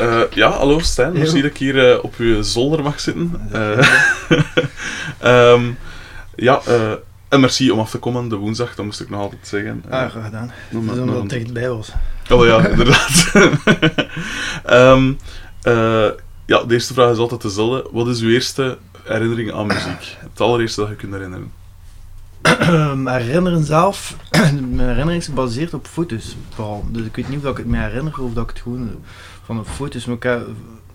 Eh, ja, hallo Stijn. Merci dat ik hier eh, op uw zolder mag zitten. Ehm, ja, eh, en merci om af te komen de woensdag, dat moest ik nog altijd zeggen. Ah, graag gedaan. is nog omdat het dichtbij was. Oh ja, inderdaad. Ehm, eh, ja, de eerste vraag is altijd dezelfde. Wat is uw eerste herinnering aan muziek? Het allereerste dat je kunt herinneren. Mijn herinneren zelf, mijn herinnering is gebaseerd op foto's vooral. Dus ik weet niet of ik het me herinner of dat ik het gewoon van de foto's, ik heb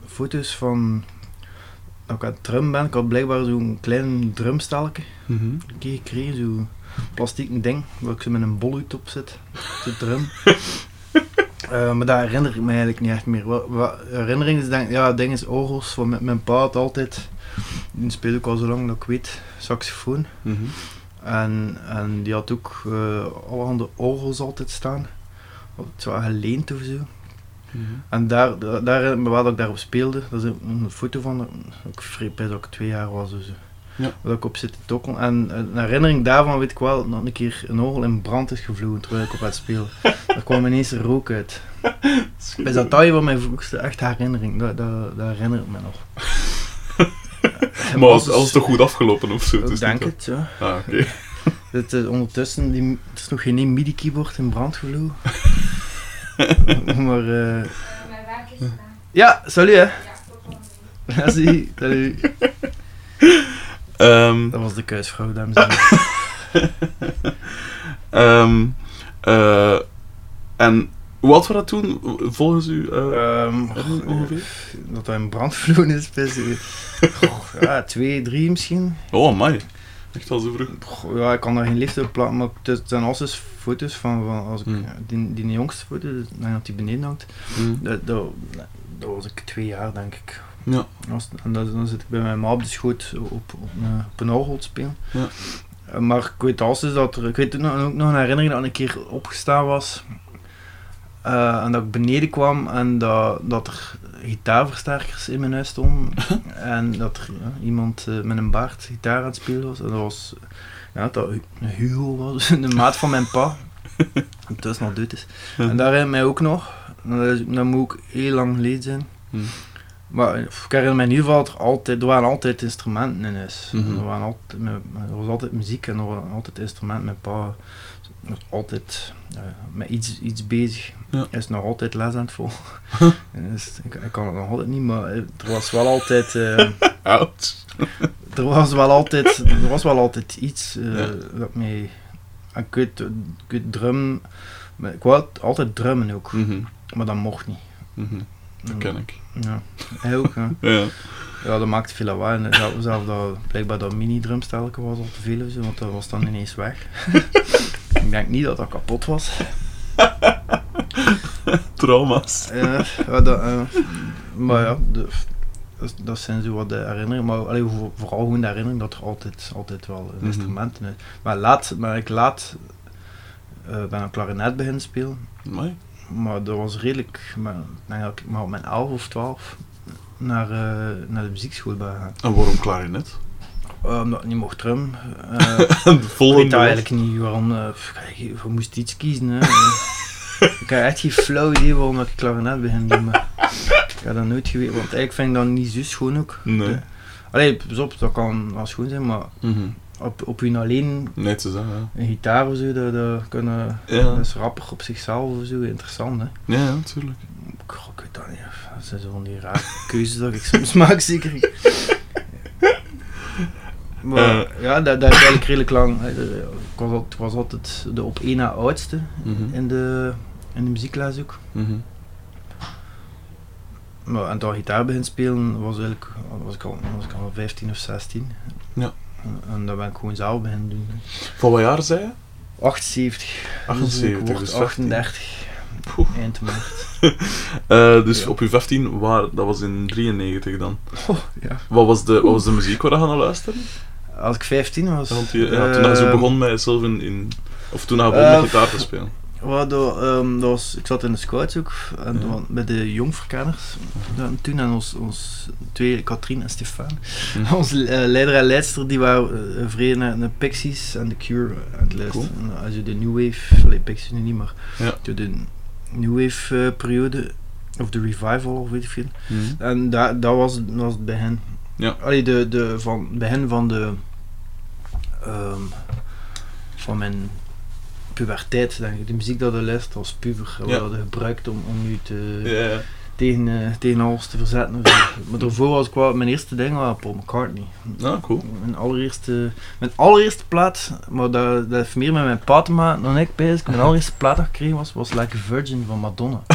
foto's van dat ik aan het drum ben. Ik had blijkbaar zo'n klein drumstelke Mhm. een keer gekregen, zo'n plastiek ding waar ik zo met een bolhoed op zit, te drum. Eh, maar daar herinner ik me eigenlijk niet echt meer. Wat, wat herinnering is, denk, ja, ding is orgels, van met mijn pa had altijd, die speelde ook al zo lang dat ik weet, saxofoon. Mhm. En, en die had ook uh, allerhande orgels altijd staan. Het was geleend of zo. Mhm. En daar, daar, daar waar dat ik daarop speelde, dat is een foto van, dat ik bij dat ik twee jaar was of zo. Ja. Waar ik op zit te tokkelen. En een herinnering daarvan weet ik wel dat een keer een orgel in brand is gevlogen terwijl ik op het spelen. Er kwam ineens rook uit. Is dat dat van mijn vroegste echt herinnering? Dat, dat, dat herinner ik me nog. En Maar als- het toch goed afgelopen of zo? ik is denk het, ja. Ah, oké. Het, eh, ondertussen, die, het is nog geen MIDI-keyboard in brand gevlogen. maar, eh Mijn werk is gedaan. ja, salut hè. Merci, salut. Ehm, Dat was de kuisvrouw, dames en heren. ehm, eh, en hoe oud was dat toen, volgens u? Ehm, herinnering ongeveer? dat hij in brand is, best, goh, ja, twee, drie misschien. Oh, amai. Echt al zo vroeg. Ja, ik kan daar geen liefde op plaatsen, maar het zijn alles foto's van, van als ik, Hmm. die, die jongste foto, dus, dat die beneden hangt, dat, dat, dat was ik twee jaar denk ik. Ja. Als- En dan, dan zit ik bij mijn ma op de schoot op, op, een, op een orgel te spelen. Ja. Eh, Maar ik weet alles is dat er, ik weet nog, ook nog een herinnering dat ik een keer opgestaan was. eh, en dat ik beneden kwam en dat, dat er gitaarversterkers in mijn huis stonden. en dat er ja, iemand eh, met een baard gitaar aan het spelen was. En dat was, ja, dat Hu- Hugo was, de maat van mijn pa. Ondertussen al dood is. En daar ik mij ook nog, dat, is- dat moet ook heel lang geleden zijn. Hm. Maar ik herinner me in ieder geval dat er, altijd, er waren altijd instrumenten in huis. Mhm. er, waren altijd, er was altijd muziek en er waren altijd instrumenten. Mijn pa was altijd eh, met iets, iets bezig. Ja. Hij is nog altijd les aan het volgen. dus ik, ik kan het nog altijd niet, maar eh, er was wel altijd... eh, Oud. er was wel altijd, er was wel altijd iets Ja. dat mij... Ik weet, ik weet drum... Ik wou altijd drummen ook, Mhm. maar dat mocht niet. Mhm. Dat ken ik. Ja, hij ook. Hè. Ja. Ja, dat maakte veel lawaai. En zelf, zelf dat, blijkbaar dat mini-drumstelke was al te veel zo, want dat was dan ineens weg. ik denk niet dat dat kapot was. Trauma's. Ja, dat, eh, maar ja, de- dat, zijn zo wat de herinneringen. Maar allee, voor- vooral gewoon de herinnering dat er altijd, altijd wel Mhm. instrumenten is. Maar, laat, maar ik laat eh ben een klarinet beginnen spelen. Amai. Maar dat was redelijk, maar, ik denk dat ik maar op mijn 11 of 12 naar, eh, naar de muziekschool ben gegaan. En waarom klarinet? Eh, omdat ik niet mocht drum. Eh, De ik weet eigenlijk niet waarom. eh, je, je moest iets kiezen. Hè. ik heb echt geen flauw idee waarom ik klarinet begin doen. Maar ik heb dat nooit geweten. Want eigenlijk vind ik dat niet zo schoon ook. Nee. Allee, pas op, dat kan wel schoon zijn, maar Mhm. Op, op hun alleen ja. een gitaar of zo, dat, dat, kunnen, Ja. dat is rapper op zichzelf of zo interessant. Hè. Ja, ja, natuurlijk. Ik, ik weet dat niet. Dat zijn zo van die rare keuzes dat ik soms maak, zeker. Maar Eh. ja, dat, dat is eigenlijk redelijk lang. Ik was, al- ik was altijd de op één na oudste Mhm. in de, in de muziekles ook. Mhm. Maar en toen gitaar begin spelen was, eigenlijk, was, ik al, was ik al 15 of 16. Ja. En, dat ben ik gewoon zelf beginnen doen. hè. Van wat jaar zei je? 78. 78, Dus ik word dus 38 Poeh. eind maart. Eh, dus Ja. op je 15, waar, dat was in 93 dan. Oh, ja. Wat was de, wat was de muziek waar je aan luisteren? Als ik 15 was. Want je, ja, toen je zo ehm, begon met zelf in, in of toen je begon Eh, met gitaar te spelen. Wat dat, ehm, dat was, ik zat in de scouts ook, en Ja. bij de jongverkenners. Dan, toen en ons, ons twee, Katrien en Stefan, Mhm. onze eh, leider en leidster, die waren uh, vrij naar de Pixies en The Cure aan het luisteren. Cool. En Als je de New Wave, allee, Pixies nu niet, maar Ja. de New Wave eh, periode, Of de revival, of weet ik veel. Mhm. En dat, dat, was, was het begin. Ja. Allee, de, de, van, het begin van de... ehm, van mijn puberteit, denk ik. De muziek dat je luistert als puber, wat Ja. je gebruikt om, om je te, Ja, tegen, eh, tegen alles te verzetten. maar daarvoor was ik wel, mijn eerste ding was Paul McCartney. Ah, cool. Mijn allereerste, mijn allereerste plaat, maar dat, dat heeft meer met mijn pa te maken dan ik bezig. Mijn allereerste plaat dat ik gekregen was, was Like a Virgin van Madonna.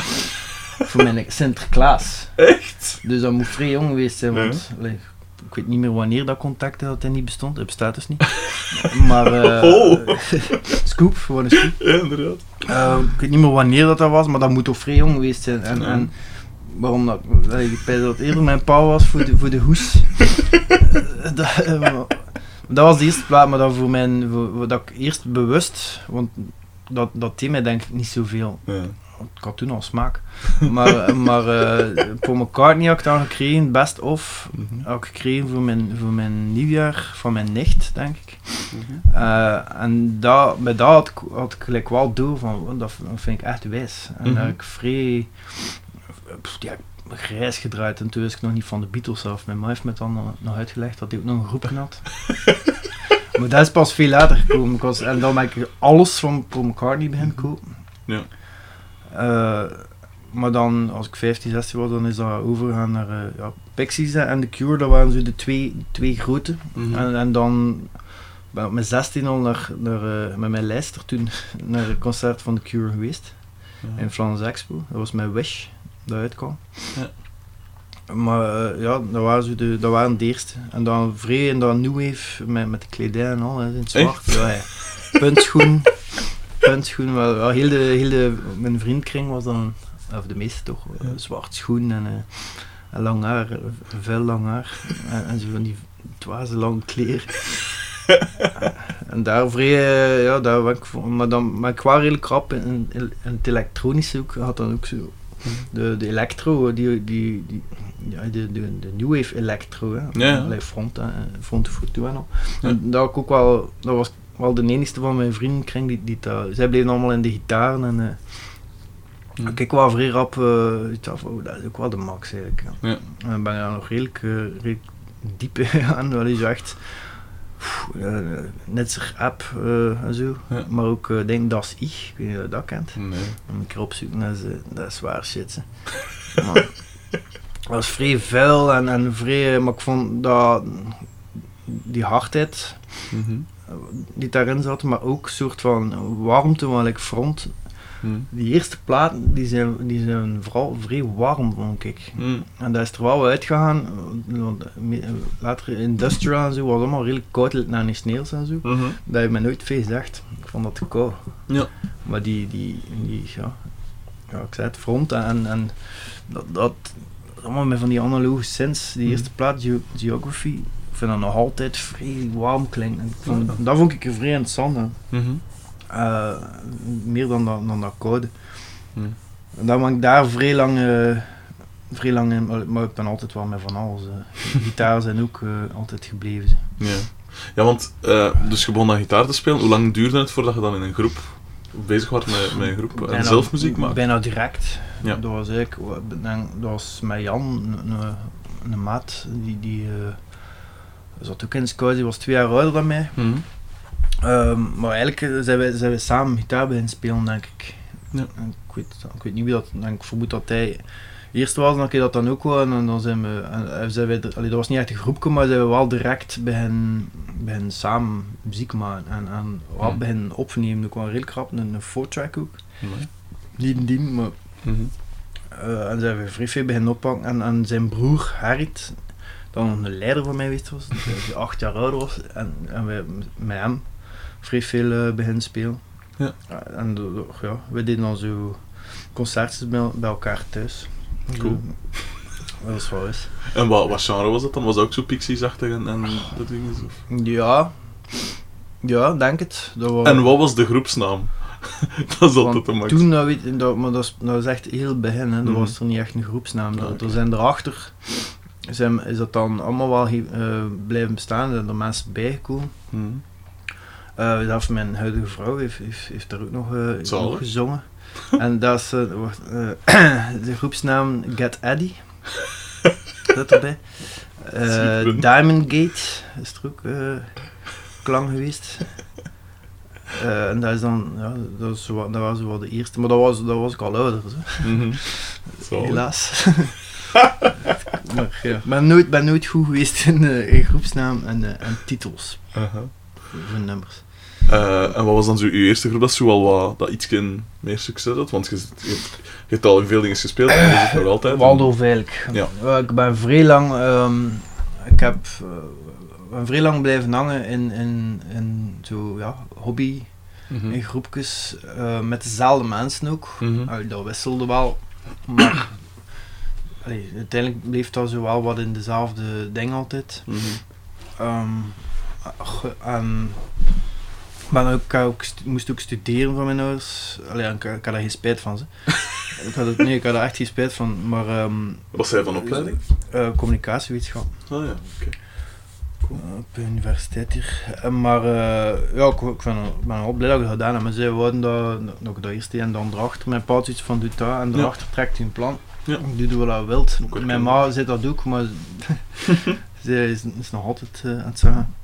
Voor mijn Sinterklaas. Echt? Dus dat moet vrij jong geweest zijn, want allee, ik weet niet meer wanneer dat contact dat hij niet bestond. Het bestaat dus niet. Maar, eh Oh. scoop, gewoon een scoop. Ja, inderdaad. Eh, ik weet niet meer wanneer dat, dat was, maar dat moet toch vrij jong geweest zijn. En, Ja. en waarom dat, ik denk dat eerder mijn pa was voor de, voor de hoes. Dat, eh, dat was de eerste plaat, maar dat voor mijn, voor, voor dat ik eerst bewust, want dat, dat deed mij denk ik niet zoveel. Ja. Ik had toen al smaak. Maar, maar eh Paul McCartney had ik dan gekregen, best of, Mhm. had ik gekregen voor mijn, voor mijn nieuwjaar van mijn nicht, denk ik. Mhm. Eh, en dat, bij dat had ik, had ik wel door van, "Oh, dat, vind ik echt wijs. En Mhm. daar heb ik vrij ja, grijs gedraaid. En toen wist ik nog niet van de Beatles af. Mijn ma heeft me dan nog, uitgelegd dat hij ook nog een groep had. maar dat is pas veel later gekomen. Was, en dan ben ik alles van Paul McCartney beginnen kopen. Ja. Eh, maar dan, als ik 15, 16 was, dan is dat overgegaan naar eh, ja, Pixies en The Cure. Dat waren zo de twee, twee grote. Mhm. En, en dan ben ik op mijn 16 al naar, naar, eh, met mijn lijster toen naar een concert van The Cure geweest. Ja. In Frans Expo. Dat was mijn Wish, dat uitkwam. Ja. Maar ja, dat waren, zo de, dat waren de eerste. En dan vrij en dan New Wave met, met de kledij en al, hè, in het zwart. Echt? Ja, ja. Puntschoen. Puntschoen. Maar, ja, heel, de, heel de, mijn vriendkring was dan, of de meeste toch, eh, Ja. zwart schoen en, eh, en lang haar, eh, veel lang haar. En, en zo van die dwaze lang kleer. en daar vrij, eh, ja, daar ben ik voor, maar dan ben ik wel redelijk krap in, in, in het elektronische ook, had dan ook zo de, de electro, die, die, die ja, de, de, de New Wave electro, hè. Ja. Allee, front, hè, front foot en al. Ja. En dat, ik ook wel, dat was wel de enigste van mijn vriendenkring die, die dat, zij bleven allemaal in de gitaren en eh, Ja. ik wou vrij rap, eh, ik dacht oh, dat is ook wel de max eigenlijk. Ja. Ja. En dan ben ik daar nog redelijk, redelijk diep aan, wel is echt pff, eh, net zo'n app en zo, Ja. maar ook eh, denk das ich, ik weet niet of je dat kent. Nee. Dan moet ik erop zoeken, dat is, dat is waar shit. Maar, het was vrij vuil en, en vrij, maar ik vond dat die hardheid Mhm. Die daarin zat, maar ook een soort van warmte, want ik front, Mhm. die eerste platen, die zijn, die zijn vooral vrij warm, vond ik. Mhm. En dat is er wel uitgegaan, want me- later Industrial en zo was allemaal redelijk koud naar de sneeuws en zo. Mhm. Dat heeft me nooit veel gezegd. Ik vond dat te koud. Ja. Maar die, die, die ja, ja, ik zei het, front en, en dat, dat, allemaal met van die analoge synths, die Mhm. eerste plaat, Ge- Geography, vind dat nog altijd vrij warm klinken. Ik vond. Dat vond ik er vrij interessant aan. Mhm. Eh, meer dan dat, dan dat koude. Mhm. En dan ben ik daar vrij lang, eh, vrij lang in, maar- ik ben altijd wel met van alles. eh. Gitaar zijn ook altijd gebleven. Ja. Ja, want dus je begon aan gitaar te spelen. Hoe lang duurde het voordat je dan in een groep bezig was met, met een groep en zelf muziek maakte? Bijna direct. Ja. Dat was dan- dat was met Jan, een, een, maat, die, die zat ook in de scout, die was twee jaar ouder dan mij. Mhm. Ehm, maar eigenlijk eh, zijn wij, zijn wij samen gitaar beginnen spelen, denk ik. Ja. Ik, weet, ik weet niet wie dat, en ik vermoed dat hij eerst was, dan ik dat dan ook wel. En dan zijn we, en, en zijn wij, allee, dat was niet echt een groepje, maar zijn we wel direct beginnen, beginnen samen muziek maken. En, en wat Mhm. beginnen opnemen, ook wel redelijk rap, een, een four-track ook. Niet dien, maar Mhm. eh, en zijn we vrij veel beginnen oppakken. En, en zijn broer, Harriet, dan een leider van mij geweest was, die acht jaar ouder was. En, en wij met hem vrij veel eh, beginnen spelen. Ja. en do- do- ja, we deden dan zo concertjes bij, bij elkaar thuis. Cool. Dat is wel eens. En wat, wat genre was dat dan? Was dat ook zo Pixies-achtig en, en dat ding is? Of? Ja, ja, denk het. Dat was, En wat was de groepsnaam? dat is altijd Want de max. Toen, dat weet, dat, maar dat is, dat is echt heel begin, hè. dat Mhm. was er niet echt een groepsnaam. Ah. Er zijn erachter, zijn, is dat dan allemaal wel eh, blijven bestaan, zijn er mensen bijgekomen. Mhm. Eh zelfs mijn huidige vrouw heeft, heeft, heeft daar ook nog, eh, gezongen. En dat is de groepsnaam Get Eddie. Dat erbij. Diamond Gate is er ook klang geweest. En dat is dan, ja, dat, wat- dat was wat de eerste, maar dat was, dat was ik al ouder, zo. Mhm. Zo. helaas. maar ja, ik ben nooit, ben nooit goed geweest in, eh, in groepsnaam en, eh, en titels Aha. voor nummers. Eh, en wat was dan zo uw eerste groep dat zo wel wat, dat iets meer succes had? Want je, je, hebt- je hebt al in veel dingen gespeeld en je zit nog altijd. Waldorf eigenlijk. Ja. ik ben vrij lang, ehm, ik heb ben vrij lang blijven hangen in, in, in zo, ja, hobby, Mhm. in groepjes, eh, met dezelfde mensen ook. Mhm. Dat wisselde wel, maar allee, uiteindelijk bleef dat zo wel wat in dezelfde ding altijd. Mhm. Ehm, ach, en ik ben ook, ik moest ook studeren van mijn ouders. Allee, ik, ik had daar geen spijt van. Ze. ik, had het, nee, ik had er echt geen spijt van. Maar ehm, Wat zei van opleiding? eh, communicatiewetenschap Ah ja, oké. eh, op de universiteit hier. Eh, maar eh, ja, ik, ik, ben, ik ben wel blij dat ik dat gedaan heb. Maar zij wouden dat, dat ik dat eerst deed en dan erachter. Mijn pa had iets van doet dat en daarachter trekt hij een plan. Ja. Ik doe wat hij wilt. Mijn ma zei dat ook, maar zij is, is nog altijd eh, aan het zeggen.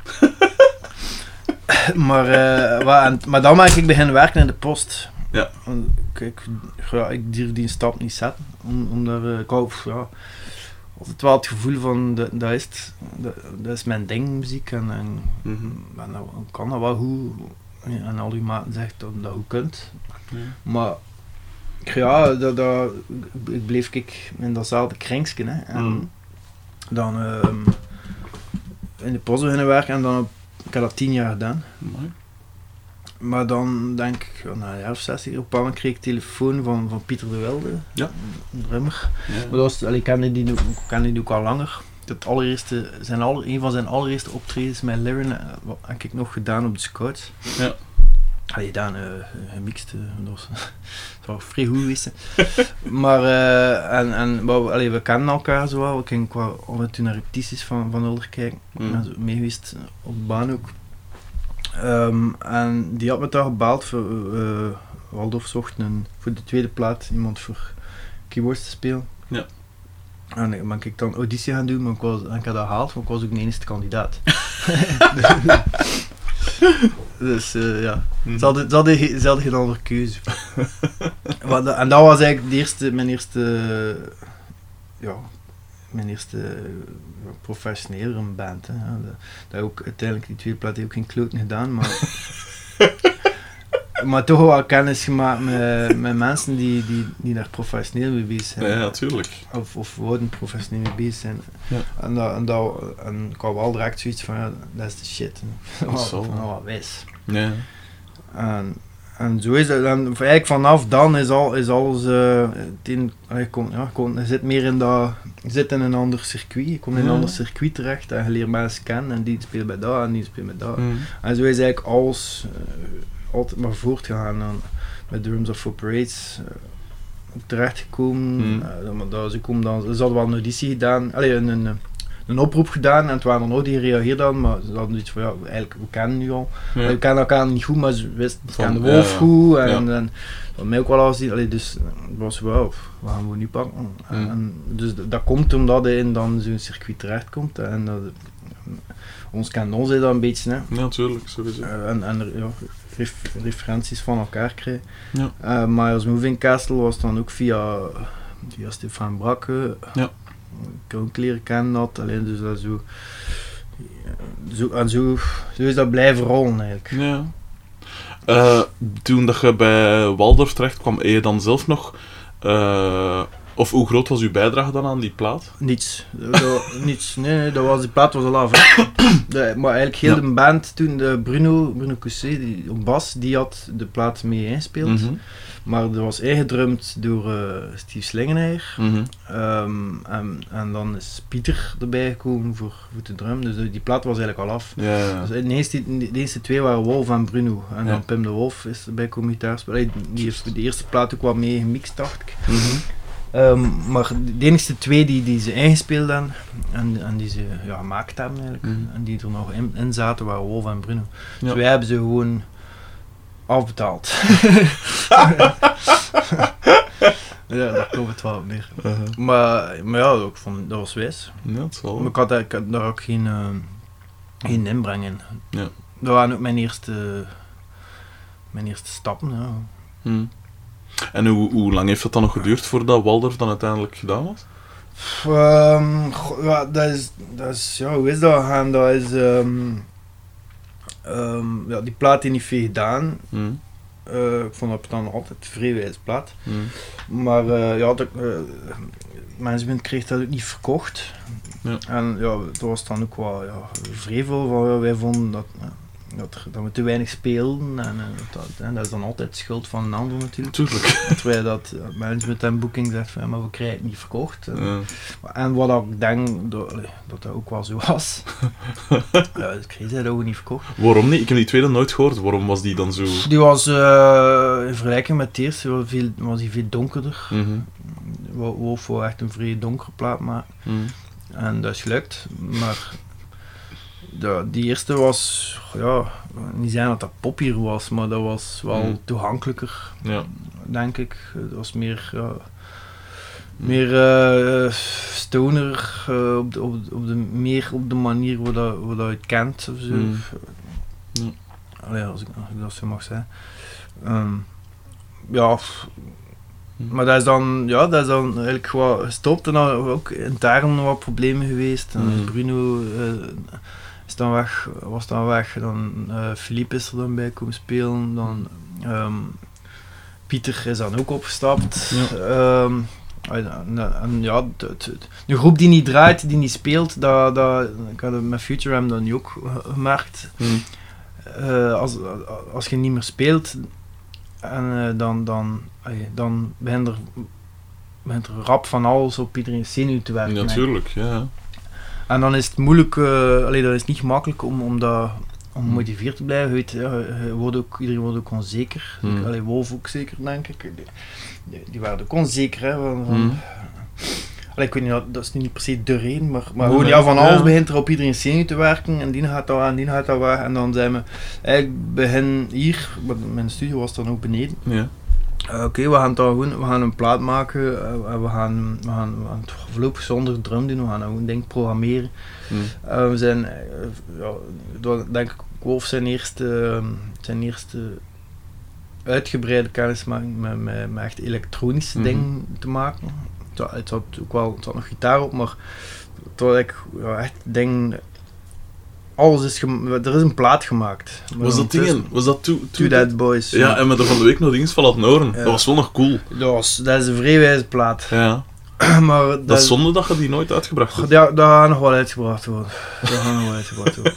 maar, eh, wat, en- maar dan ben ik beginnen werken in de post. Ja. Want Ik, ja, ik durf die stap niet zetten. Om, om daar, eh, ik hou, ja, altijd wel het gevoel van, dat, dat, is, het, dat, dat is mijn ding, muziek. En, en, Mhm. en dat kan dat wel goed. En al uw maten zegt dat je dat goed kunt. Ja. Maar ja, dat, dat, ik bleef ik in datzelfde kringsje. Hè. En Mhm. dan ehm, in de post beginnen werken en dan, ik heb dat tien jaar gedaan. Mooi. Maar dan denk ik, ja, na een jaar of zes, op een bepaald moment kreeg ik telefoon van, van Pieter de Wilde, Ja. een drummer. Ja. Maar dat was, allee, ik kende die, ook- ik kende die ook al langer. Het allereerste, zijn aller, een van zijn allereerste optredens met Liren eh, heb ik nog gedaan op de Scouts. Ja. Allee, gedaan, eh gemixt, eh, dat was vrij goed geweest. maar, eh, en, en maar, we- allee, we kennen elkaar zo wel, we gingen qua af en toe naar repetities van, van Ulder kijken. Zo mee geweest eh, op de baan ook. Ehm, en die had me daar gebeld voor, eh Waldorf zocht een, voor de tweede plaat iemand voor keyboards te spelen. Ja. En ik ben ik dan auditie gaan doen, maar ik, was, en ik had dat gehaald, want ik was ook de enige kandidaat. dus eh, ja, ze hadden, ze, hadden, ge- ze hadden geen andere keuze. En dat was eigenlijk de eerste, mijn eerste, ja, mijn eerste professionele band. Hè. Dat, dat ook uiteindelijk die tweede plaat heeft ook geen kloten gedaan, maar, maar toch wel kennis gemaakt met, met mensen die, die, die daar professioneel mee bezig zijn. Ja, natuurlijk. Of, of wouden professioneel mee bezig zijn. Ja. En, dat, en, dat, en ik had wel direct zoiets van, ja, dat is de shit. Dat is zo. Van, wat wijs. Ja. En, en zo is het. En eigenlijk vanaf dan is, al, is alles. een, je, komt, ja, komt, je zit meer in dat. Je zit in een ander circuit. Je komt in een Ja. ander circuit terecht. En je leert mensen kennen. En die spelen bij dat en die spelen bij dat. Mhm. En zo is eigenlijk alles eh, altijd maar voortgegaan. En met Drums of for Parades eh, ook terechtgekomen. Mm. Eh, dat, ze, komen dan, ze hadden wel een auditie gedaan. Allee, een, een, een oproep gedaan. En het waren er nog die reageerden dan. Maar ze hadden iets van ja, eigenlijk, we kennen nu al. Ja. We kennen elkaar niet goed, maar ze wisten Van, kennen Wolf ja, goed. En, Ja. en, en dat mij ook wel al zien. Allee, dus eh, het was wel, we gaan we nu pakken. En, Mm. en dus dat komt omdat hij in dan zo'n circuit terechtkomt. En dat, ons kent ons dan een beetje. Hè. Ja, natuurlijk, sowieso. Eh, en en ja, ref- referenties van elkaar krijgen. Ja. Eh, maar als Moving Castle was dan ook via, via Stefan Brakke. Ja. Ik heb ook leren kennen dat. Alleen dus dat zo, zo, en zo, zo is dat blijven rollen eigenlijk. Ja. Eh, toen dat je bij Waldorf terecht kwam, heb je dan zelf nog... eh, of hoe groot was uw bijdrage dan aan die plaat? Niets. Dat- niets. Nee, nee, dat was, die plaat was al af. De- maar eigenlijk heel Ja. de band toen, de Bruno, Bruno Cousset, die op bas, die had de plaat mee ingespeeld. Mhm. Maar dat was ingedrumd door eh, Steve Slingeneier. Mhm. Ehm, en, en dan is Pieter erbij gekomen voor, voor de drum. Dus die plaat was eigenlijk al af. Ja, ja. Dus de, eerste, de eerste twee waren Wolf en Bruno. En dan Pim de Wolf is erbij komen gitaar spelen. Allee, Die heeft de eerste plaat ook wat mee gemixt, dacht ik. Mhm. Ehm, maar de enige twee die, die ze ingespeeld hebben en, en die ze ja, gemaakt hebben eigenlijk, Mhm. en die er nog in, in zaten, waren Wolf en Bruno. Ja. Dus wij hebben ze gewoon afbetaald. ja, daar komt het wel op neer. Uh, Maar, maar ja, ik vond, dat was wijs. ja, zal Maar ik had, daar- ik had daar ook geen, eh, geen inbreng in. Ja. Dat waren ook mijn eerste, mijn eerste stappen. Ja. Hm. En hoe, hoe lang heeft het dan nog geduurd voordat Waldorf dan uiteindelijk gedaan was? Ehm, ja, dat is, dat is, ja, hoe is dat gegaan? Dat is, ehm, ehm, ja, die plaat die niet veel gedaan. Hm. Eh, ik vond dat dan altijd een vrij wijze plaat. Hm. Maar eh, ja, de, eh, management kreeg dat ook niet verkocht. Ja. En ja, dat was dan ook wel ja, vrevel. Van, ja, wij vonden dat, ja, dat, dat we te weinig speelden. En, dat, en dat is dan altijd schuld van een ander natuurlijk. Tuurlijk. Dat wij dat eh, management en booking zegt van maar we krijgen het niet verkocht. En, Ja. en wat ik denk dat dat, dat ook wel zo was. ja, ik kreeg dat ook niet verkocht. Waarom niet? Ik heb die tweede nooit gehoord. Waarom was die dan zo... Die was eh, in vergelijking met de eerste was, veel, was die veel donkerder. Mhm. Wolf wou echt een vrij donkere plaat maken. Hm. En dat is gelukt. Maar de, die eerste was, ja, niet zeggen dat dat poppier was, maar dat was wel Hmm. toegankelijker, Ja. denk ik. Dat was meer, ja, meer eh, stoner, eh, op, de, op, de, op de, meer op de manier hoe, dat, hoe dat je het kent of zo. Hmm. Allee, als, ik, als ik dat zo mag zeggen. Ehm, ja, Hmm. maar dat is dan, ja, dat is dan eigenlijk gewoon gestopt en dan ook intern wat problemen geweest. En Hmm. Bruno eh, is dan weg, was dan weg. Dan eh Philippe is er dan bij komen spelen. Dan ehm, Pieter is dan ook opgestapt. Ja. Ehm, en, en- en ja, de, de, de groep die niet draait, die niet speelt, dat, dat, ik had het met Future M dan ook ge- gemerkt. Eh, als, als je niet meer speelt, en, eh, dan, dan, allee, dan begint er, begint er rap van alles op iedereen zenuw te werken. Natuurlijk, ja. En dan is het moeilijk, eh allee, dan is het niet gemakkelijk om, om, dat, om Hmm. gemotiveerd te blijven. Weet, ja, wordt ook, iedereen wordt ook onzeker. Hmm. Allee, Wolf ook zeker, denk ik. Die, die, waren ook onzeker. Hè, van, van, Hm. Allee, ik weet niet, dat- is niet per se de reden, maar, maar gewoon, ja, van ja. alles begint er op iedereen zenuw te werken en die gaat dat en die gaat dat weg. En dan zijn we, eigenlijk begin hier, mijn studio was dan ook beneden. Ja. Eh, Oké, we gaan dan gewoon, we gaan een plaat maken en we gaan, we gaan, we gaan het voorlopig zonder drum doen, we gaan gewoon denk ik programmeren. Hm. Eh, we zijn, ja, denk ik, Wolf zijn eerste, ehm, zijn eerste uitgebreide kennismaking met, met, met echt elektronische Mhm. dingen te maken. Het had, het had ook wel het had nog gitaar op, maar het was ik ja, echt ding. Alles is er is een plaat gemaakt. Was dat ding ondertussen- in? Was dat Two, Two Dead Boys. Ja, en met er van de week nog dingen van laten horen. Ja. Dat was wel nog cool. dat, was, dat is een vrij wijze plaat. Ja. maar dat, Dat is zonde dat je die nooit uitgebracht hebt. Ja, dat gaat nog wel uitgebracht worden. Dat gaat nog wel uitgebracht worden.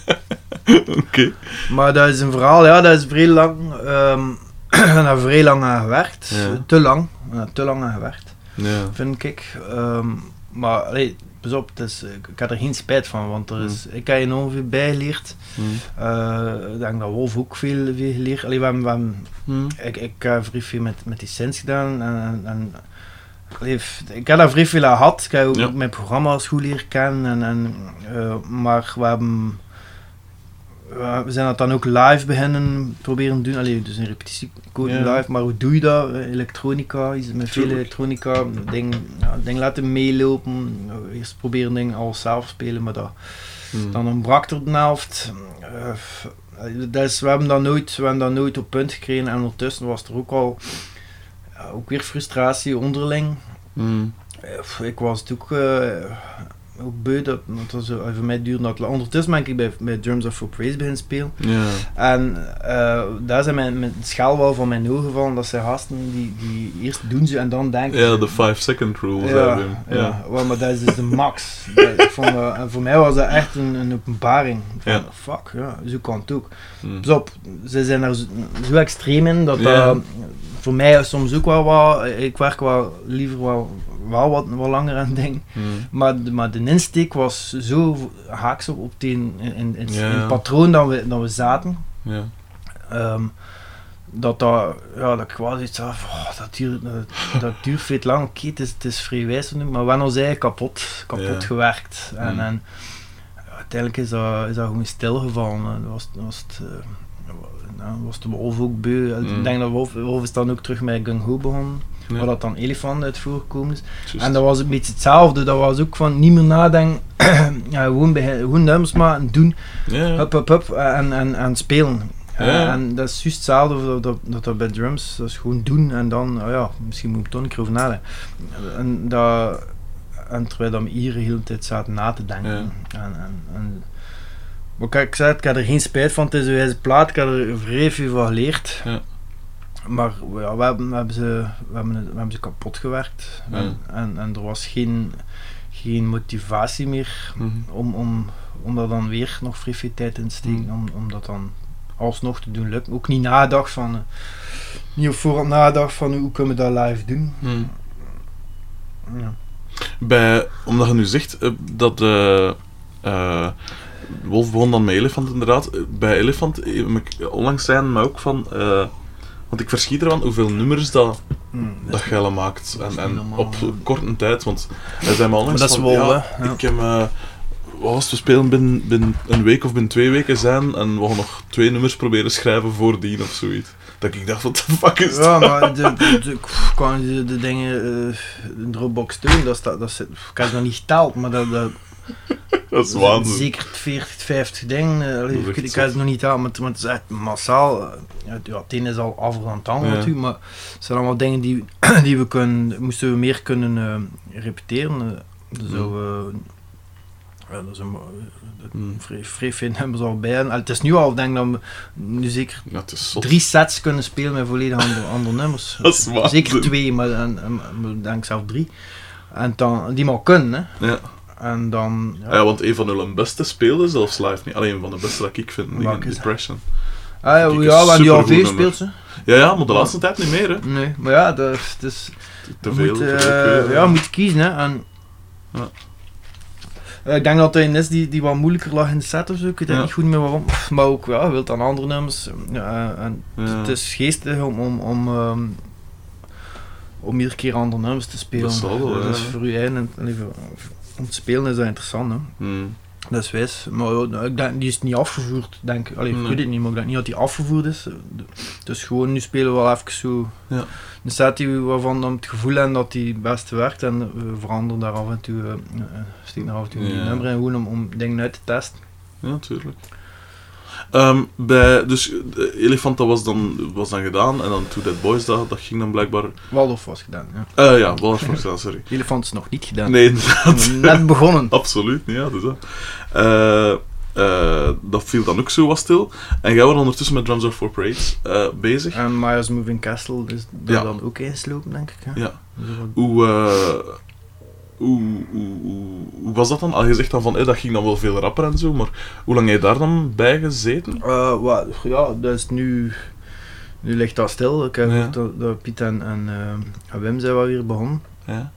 Oké. Maar dat is een verhaal, ja, dat is vrij lang. ehm en daar vrij lang aan gewerkt. Ja. Te lang. Ja, te lang aan gewerkt, Ja. vind ik. Ehm, maar allee, pas op, het is, ik, had er geen spijt van, want er is, Hmm. ik heb enorm veel bijgeleerd. Hm. Eh, ik denk dat Wolf ook veel, veel geleerd. Allee, we hebben, we hebben- Hm. ik, ik heb vrij veel met, met licentie gedaan. En, en, allee, ik heb daar vrij veel aan gehad. Ik heb ook Ja. mijn programma's goed leren kennen. En, en, eh, maar we hebben... we- We zijn dat dan ook live beginnen proberen doen. Allee, dus een repetitiecode Ja. live. Maar hoe doe je dat? Eh, Elektronica, iets met veel elektronica. Ding, ja, ding laten meelopen. Eerst proberen dingen alles zelf spelen, maar dat, Hm. dan ontbrak er de helft. Eh, is, we, hebben dat nooit, we hebben dat nooit op punt gekregen en ondertussen was er ook al ook weer frustratie onderling. Hm. Eh, f- Ik was het ook, eh, ook beu dat, dat eh, voor mij duurde dat lang. Ondertussen ben ik bij, bij Drums of for Praise beginnen spelen. Ja. En eh, daar zijn mijn, mijn schaal wel van mijn ogen gevallen. Dat zijn gasten die, die eerst doen ze en dan denken Ja, de 5 second rule, Ja, ja. wel, maar dat is dus de max. Dat- en voor mij was dat echt een, een openbaring. Van, Ja. Fuck, ja, zo kan het ook. Pas op, ze zijn er zo, zo extreem in dat dat voor mij soms ook wel wat. Ik werk wel liever wel, wel wat, wat langer aan dingen. Hm. Maar, de- maar de insteek was zo haaks op, op het in, in, in, Ja. het patroon dat we, dat we zaten. Ja. Ehm, dat dat, ja, dat ik wel iets van, oh, dat, duurt, dat, dat duurt veel lang. Oké, het is, het is vrij wijs nu, maar we hebben ons eigen kapot, kapot gewerkt. En, Mm. en uiteindelijk is dat, is dat gewoon stilgevallen. En dat was, dat was het, eh, nou, was de Wolf ook beu. Mm. Ik denk dat Wolf, Wolf is dan ook terug met Gung Ho begonnen, Ja. waar dat dan Elefant uit voorgekomen is. En dat was een beetje hetzelfde, dat was ook van niet meer nadenken, ja, gewoon, begin, gewoon nummers maken, doen, Ja, hup hup hup, en, en, en spelen. Ja. En dat is juist hetzelfde dat, dat, dat, dat bij drums, dat is gewoon doen en dan, oh ja, misschien moet ik toch een keer over nadenken. En, dat, en terwijl we hier de hele tijd zaten na te denken. En, en, en, maar kijk, ik zei ik heb er geen spijt van, het is een wijze plaat, ik heb er vrij veel van geleerd. Ja. Maar ja, we, hebben, we, hebben ze, we, hebben, we hebben ze kapot gewerkt. En, en, en er was geen, geen motivatie meer Mhm. om, om, om daar dan weer nog tijd in te steken, Mm. om, om dat dan alsnog te doen lukken. Ook niet nagedacht van, niet op voorhand nagedacht van hoe kunnen we dat live doen. Mhm. Ja. Bij, omdat je nu zegt eh, dat eh, Wolf begon dan met Elefant inderdaad. Bij Elefant onlangs zijn maar ook van... want ik verschiet ervan hoeveel nummers dat, Mm, dat je al maakt. dat En, en op korte tijd. Want hij zei me onlangs Maar dat is van, ja, ja. Ik heb... eh, wat was het, we spelen binnen, binnen een week of binnen twee weken zijn en we gaan nog twee nummers proberen schrijven voordien of zoiets. Dat ik dacht, wat de fuck is Ja, dat? maar de, de, de, kan je de, de dingen, eh, de Dropbox doen, dat, dat, zit, ik heb het nog niet geteld, maar dat, dat, Dat is waanzin. Zeker 40, 50 dingen. eh, ik, ik het nog niet aan, maar, het- is echt massaal. eh, Ja, het is al af dan het Ja. natuurlijk, maar het zijn allemaal dingen die, die we kunnen, moesten we meer kunnen eh, repeteren. eh, dan zouden we, ja, dat is een, eh, vrij, vrij veel nummers al bij. En het is nu al, ik denk dat we nu zeker Ja, drie sets kunnen spelen met volledig andere, andere nummers. Dat is. Zeker twee, maar en, en, ik denk zelf drie. En dan, die maar kunnen, hè. Ja. En dan... Ah ja, want een van hun beste speelde zelfs live niet. Alleen een van de beste dat ik vind, die is? Depression. Ah ja, ik ja die nummer. speelt ze. Ja, ja, maar de laatste tijd niet meer, hè. Nee, maar ja, dat is... is- Te veel. moet, te eh, ja, je moet kiezen, hè. En, Ja. Eh, ik denk dat een is die, die wat moeilijker lag in de set of zo. Ik weet Ja. niet goed meer waarom. Maar ook, ja, je wilt dan andere nummers. Ja, en. Het is geestig om, om, om, ehm, om iedere keer andere nummers te spelen. Dat zal wel, is ja. voor u eigen, voor- om te spelen is dat interessant, hè. Hmm. Dat is wijs. Maar nou, ik denk, die is niet afgevoerd, denk ik. Allee, Nee. ik weet het niet, maar ik denk niet dat die afgevoerd is. Dus gewoon, nu spelen we wel even zo Ja. een set die waarvan we het gevoel hebben dat die het beste werkt. En we veranderen daar af en toe, steken daar af en toe Ja. nummer in, gewoon om, om dingen uit te testen. Ja, natuurlijk. Ehm, bij, dus de Elefant dat was, dan, was dan gedaan en dan Two Dead Boys, dat, dat ging dan blijkbaar... Waldorf was gedaan, ja. eh ja, wel was gedaan, sorry. Elefant is nog niet gedaan. Nee, inderdaad. Net begonnen. Absoluut niet, ja, dus dat. Eh, eh, dat viel dan ook zo wat stil. En jij was ondertussen met Drums of for Parades bezig. En Maya's Moving Castle is Ja. dan ook inslopen, denk ik. Hè? Ja. Dus Hoe, hoe, hoe, hoe, was dat dan? Al je zegt dan van, eh, dat ging dan wel veel rapper en zo, maar hoe lang heb je daar dan bij gezeten? Eh, wat, ja, dat is nu... Nu ligt dat stil. Ik heb Ja. dat, dat Piet en, en, en Wim zijn wel weer begonnen. Ja.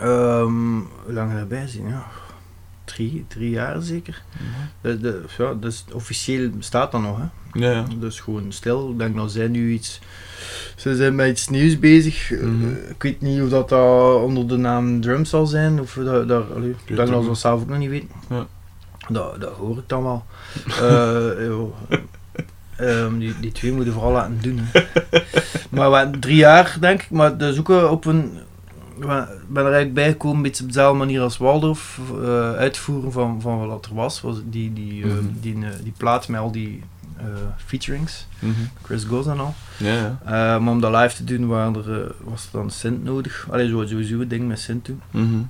Ehm, hoe lang erbij zijn? Ja, drie, drie jaar zeker. Dat, dat, ja, is, officieel bestaat dat nog. Hè. Ja, ja. Dus gewoon stil. Ik denk dat zij nu iets... Ze zijn met iets nieuws bezig. Eh, Mhm. ik weet niet of dat, dat onder de naam Drum zal zijn. Of dat, dat, allee, dat ze niet. dat zelf ook nog niet weten. Ja. Dat, dat hoor ik dan wel. Eh. Ehm, die, die twee moeten vooral laten doen. Hè. maar we hebben drie jaar, denk ik. Maar dat is ook wel op een... Ik ben er eigenlijk bijgekomen, een beetje op dezelfde manier als Waldorf. eh, uitvoeren van, van wat er was. was die, die, eh, Mhm. die, eh, die plaat met al die eh, featurings. Mhm. Chris Goes en al. Ja, ja. Eh, maar om dat live te doen waren er, eh, was er dan synth nodig. Allee, zo- sowieso een ding met synth doen. Mhm.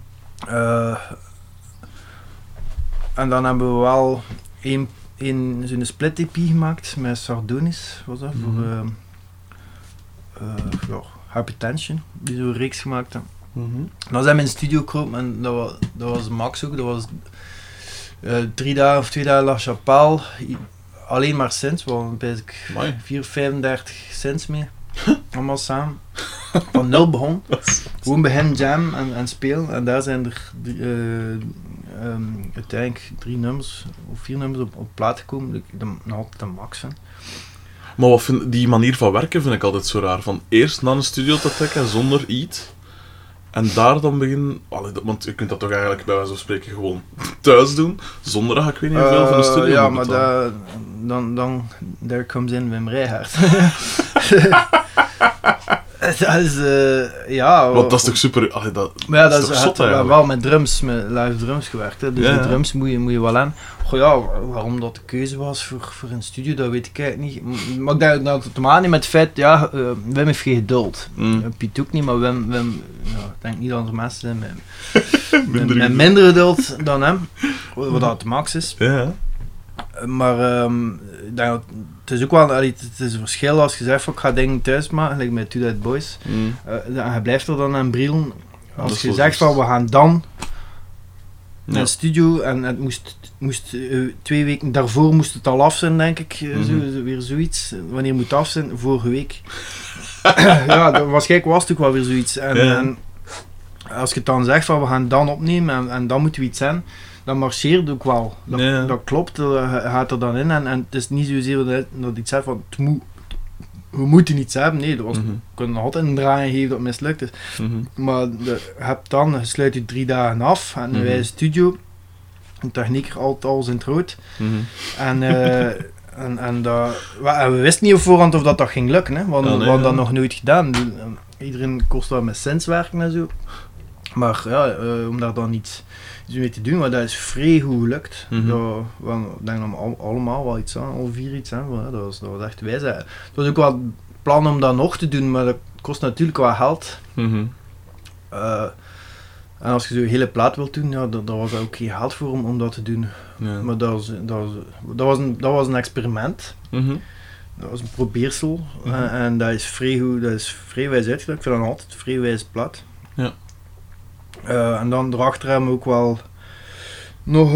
En dan hebben we wel een, een, zo'n split EP gemaakt met Sardonis, was dat, voor Mhm. ehm, eh, ja, Hypertension, die zo'n reeks gemaakt hebben. Mhm. Dan zijn we in de studio gekomen en dat was, dat was Max ook, dat was drie dagen of twee dagen La Chapelle, alleen maar basic Amai. 4, 35 synths mee, allemaal samen. Van nul begon. Gewoon beginnen jam en, en spelen. En daar zijn er eh, ehm, uiteindelijk drie nummers of vier nummers op, op plaat gekomen. Ik de, nog altijd een max vind. Maar wat vind, die manier van werken vind ik altijd zo raar. Van eerst naar een studio te trekken zonder iets. En daar dan begin... Allee, dat- want je kunt dat toch eigenlijk bij wijze van spreken gewoon thuis doen, zonder dat ik weet niet hoeveel van de Eh, studio Ja, maar da- dan, dan, there comes in Wim Rijgaard. dat is, eh, ja... Want dat is toch super... Allee, dat, Maar ja, dat, is toch is, zot eigenlijk? wel met drums, met live drums gewerkt. Hè. Dus Ja, die ja. drums moet je, moet je wel aan. Goh ja, wa- waarom dat de keuze was voor, voor een studio, dat weet ik eigenlijk niet. Maar ik denk dat het te maken heeft met het feit, ja, eh, Wim heeft geen geduld. Mm. Uh, Piet ook niet, maar Wim, Wim ja, ik denk niet dat er mensen zijn met, met, Minder met geduld. minder geduld dan hem. Wat dat de max is. Ja. Uh, Maar ehm, ik denk dat, het is ook wel allee, het is een verschil als je zegt van ik ga dingen thuis maken, like met Two Dead Boys. Mm. Uh, en je blijft er dan aan brielen. Als je zegt van we gaan dan naar de studio en het moest, moest eh, twee weken daarvoor moest het al af zijn, denk ik. eh, Mhm. zo- weer zoiets. Wanneer moet het af zijn? Vorige week. ja, dat, waarschijnlijk was het ook wel weer zoiets. En, Ja. en als je het dan zegt van we gaan dan opnemen en, en dan moeten we iets zijn, dan marcheert ook wel. Dat, Ja. dat klopt, dat gaat er dan in. En, en het is niet zozeer dat, dat iets zegt van het moet, we moeten iets hebben. Nee, dat was, Mhm. we kunnen nog altijd een draai geven dat mislukt is. Mhm. Maar de, je hebt dan, je sluit je drie dagen af en wij in studio. Een technieker altijd alles in het rood. En, eh, en, en, dat, we wisten niet op voorhand of dat, dat ging lukken, hè, want Ja, nee, we hadden dat nog nooit gedaan. Eh, Iedereen kost wel met sens werken en zo. Maar ja, eh, om daar dan iets mee te doen, maar dat is vrij goed gelukt. Mhm. Dat, wel, ik denk dat we al- allemaal wel iets aan, al vier iets aan. Dat was, dat was echt wijs. Het was ook wel plan om dat nog te doen, maar dat kost natuurlijk wel geld. Mhm. Eh, en als je zo'n hele plaat wilt doen, ja, daar, was ook geen geld voor om, om dat te doen. Ja. Maar dat was, dat, was, dat, was een, dat was een experiment. Mhm. Dat was een probeersel. En, en dat is vrij goed, dat is vrij wijs uitgedacht. Ik vind dat altijd vrij wijs plaat. Ja. Eh, en dan erachter hebben we ook wel nog...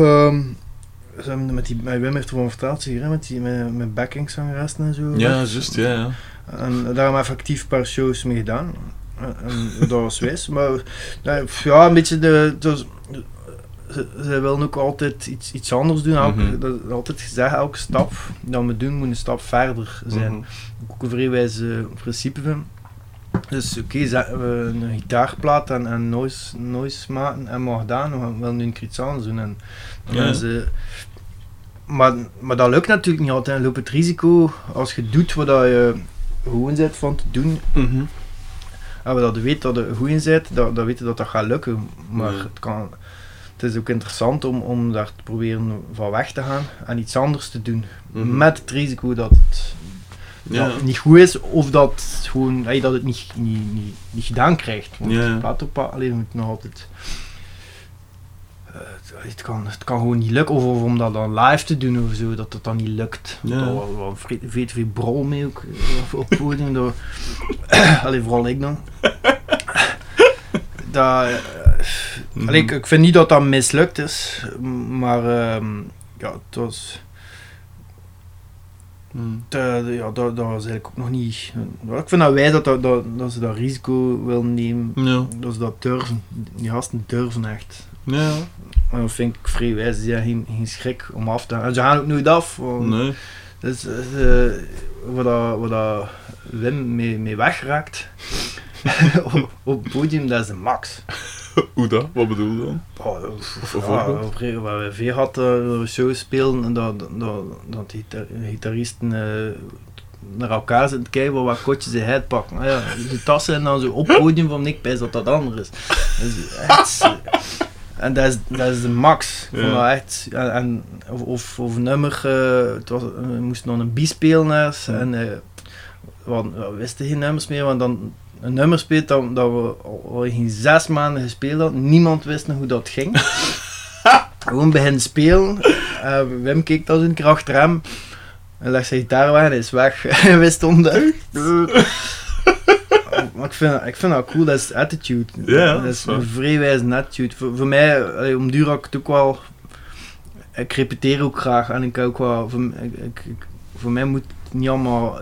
ze hebben met die, met Wim heeft ervan verteld, je, hè, met, die, met, met backingzangeressen en zo. Ja, juist, ja, ja. En daar hebben we effectief een paar shows mee gedaan. En, en dat was wijs. Maar nee, ja, een beetje de. was- ze, ze willen ook altijd iets, iets anders doen. Elke, Mhm. dat is altijd gezegd, elke stap dat we doen moet een stap verder zijn. Mhm. Ook een vrij wijs eh, principe van. Dus oké, zetten we een gitaarplaat en, en noise, noise maken en mag. We willen nu een iets anders doen. En, Ja. eh, maar, maar dat lukt natuurlijk niet altijd. Je loopt het risico als je doet wat dat je gewoon bent van te doen. Mhm. En we dat weet dat je goed in bent, dat, dan weet je dat dat gaat lukken. Maar Ja. het, kan, het is ook interessant om, om daar te proberen van weg te gaan en iets anders te doen. Mhm. Met het risico dat het Ja. dat niet goed is of dat, het gewoon, ey, dat het niet, niet, niet, niet gedaan krijgt. Want Ja. plaat alleen moet nog altijd. eh, het, kan, het kan gewoon niet lukken, of, of om dat dan live te doen of zo, dat het dan niet lukt. Ja. Dat was wel veel, veel, veel brol mee ook eh, op het podium. Door, allee, vooral ik dan. dat, allee, ik, ik vind niet dat dat mislukt is, maar ehm, ja, het was. De- ja, dat, dat was eigenlijk ook nog niet. ik vind dat wij dat, dat, dat, dat ze dat risico willen nemen. Ja. Dat ze dat durven. Die gasten durven echt. Ja. En dat vind ik vrij wijs. Ze hebben geen, geen schrik om af te gaan. En ze gaan ook nooit af. want Nee. Dus, eh, wat, dat, wat dat Wim mee, mee wegraakt op, op het podium, dat is de max. Hoe dat? Wat bedoel je dan? Oh, Of een ja, op waar we veel hadden, uh, shows spelen en dat, dat, dat die gita- gitaristen eh, naar elkaar zitten kijken wat wat kotjes ze uitpakken. Ah ja, de tassen en dan zo op het podium van ik pijs dat dat anders is. Dus echt, eh, en dat is, dat is de max. Ja. dat echt, en, en, of, of, nummer, eh, het was, we moesten dan een bi spelen en eh, we, hadden- we wisten geen nummers meer, want dan een nummer speelt dat, dat we al, geen zes maanden gespeeld hadden. Niemand wist nog hoe dat ging. Gewoon beginnen spelen. Eh, Wim keek als een keer achter hem. En legt zijn gitaar weg en hij is weg. En wij stonden Maar ik vind, ik vind dat cool, dat is attitude. Dat is een vrij wijze attitude. Voor, voor mij, om duur had ik het ook wel... Ik repeteer ook graag en ik ook wel... Voor, ik- voor mij moet het niet allemaal...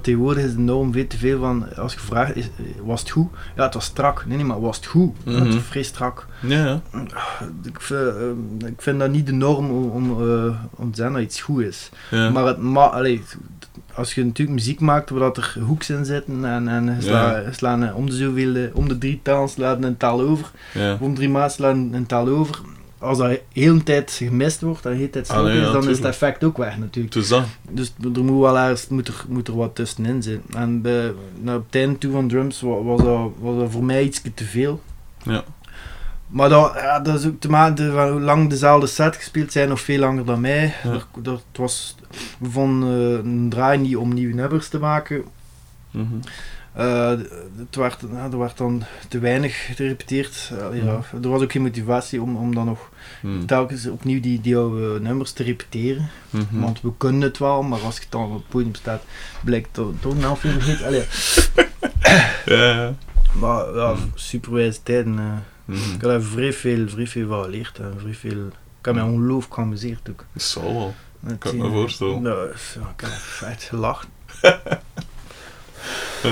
Tegenwoordig is de norm veel te veel van... Als je vraagt, is, was het goed? Ja, het was strak. Nee, nee, maar was het goed? Het vrij strak. Ja, ja. Ik vind, eh, ik vind dat niet de norm om, om, eh, om te zeggen dat iets goed is. ja. Maar het ma allee, als je natuurlijk muziek maakt waar dat er hoeks in zitten en, en sla, slaan eh, om de zoveel, eh, om de drie taal slaan een taal over, om drie maanden slaan een taal over. Als dat heel de tijd gemist wordt en de hele tijd stil Ah, is, dan is het effect ook weg natuurlijk. Dus dat. Dus er moet wel ergens moet er, moet er wat tussenin zijn. En bij, nou, op het einde toe van drums wa- was dat, was dat voor mij iets te veel. Ja. Maar dat, ja, dat is ook te maken van hoe lang dezelfde set gespeeld zijn, nog veel langer dan mij. Ja. Er- dat was, we vonden eh, een draai niet om nieuwe nummers te maken. Mhm. Eh, het werd, ja, er werd dan te weinig gerepeteerd. Eh, ja, er was ook geen motivatie om, om dan nog Mhm. telkens opnieuw die, die oude nummers te repeteren. Mhm. Want we kunnen het wel, maar als je dan op het podium staat, blijkt dat het toch een half uur vergeten. Ja, maar ja, Mm. superwijze tijden. eh. Mhm. ik heb daar vrij veel, vrij veel van geleerd. Vrij veel, ik heb mij ongelooflijk geamuseerd ook. Dat zal wel. Met Kan ik me voorstellen. Nou, ik heb vet gelachen.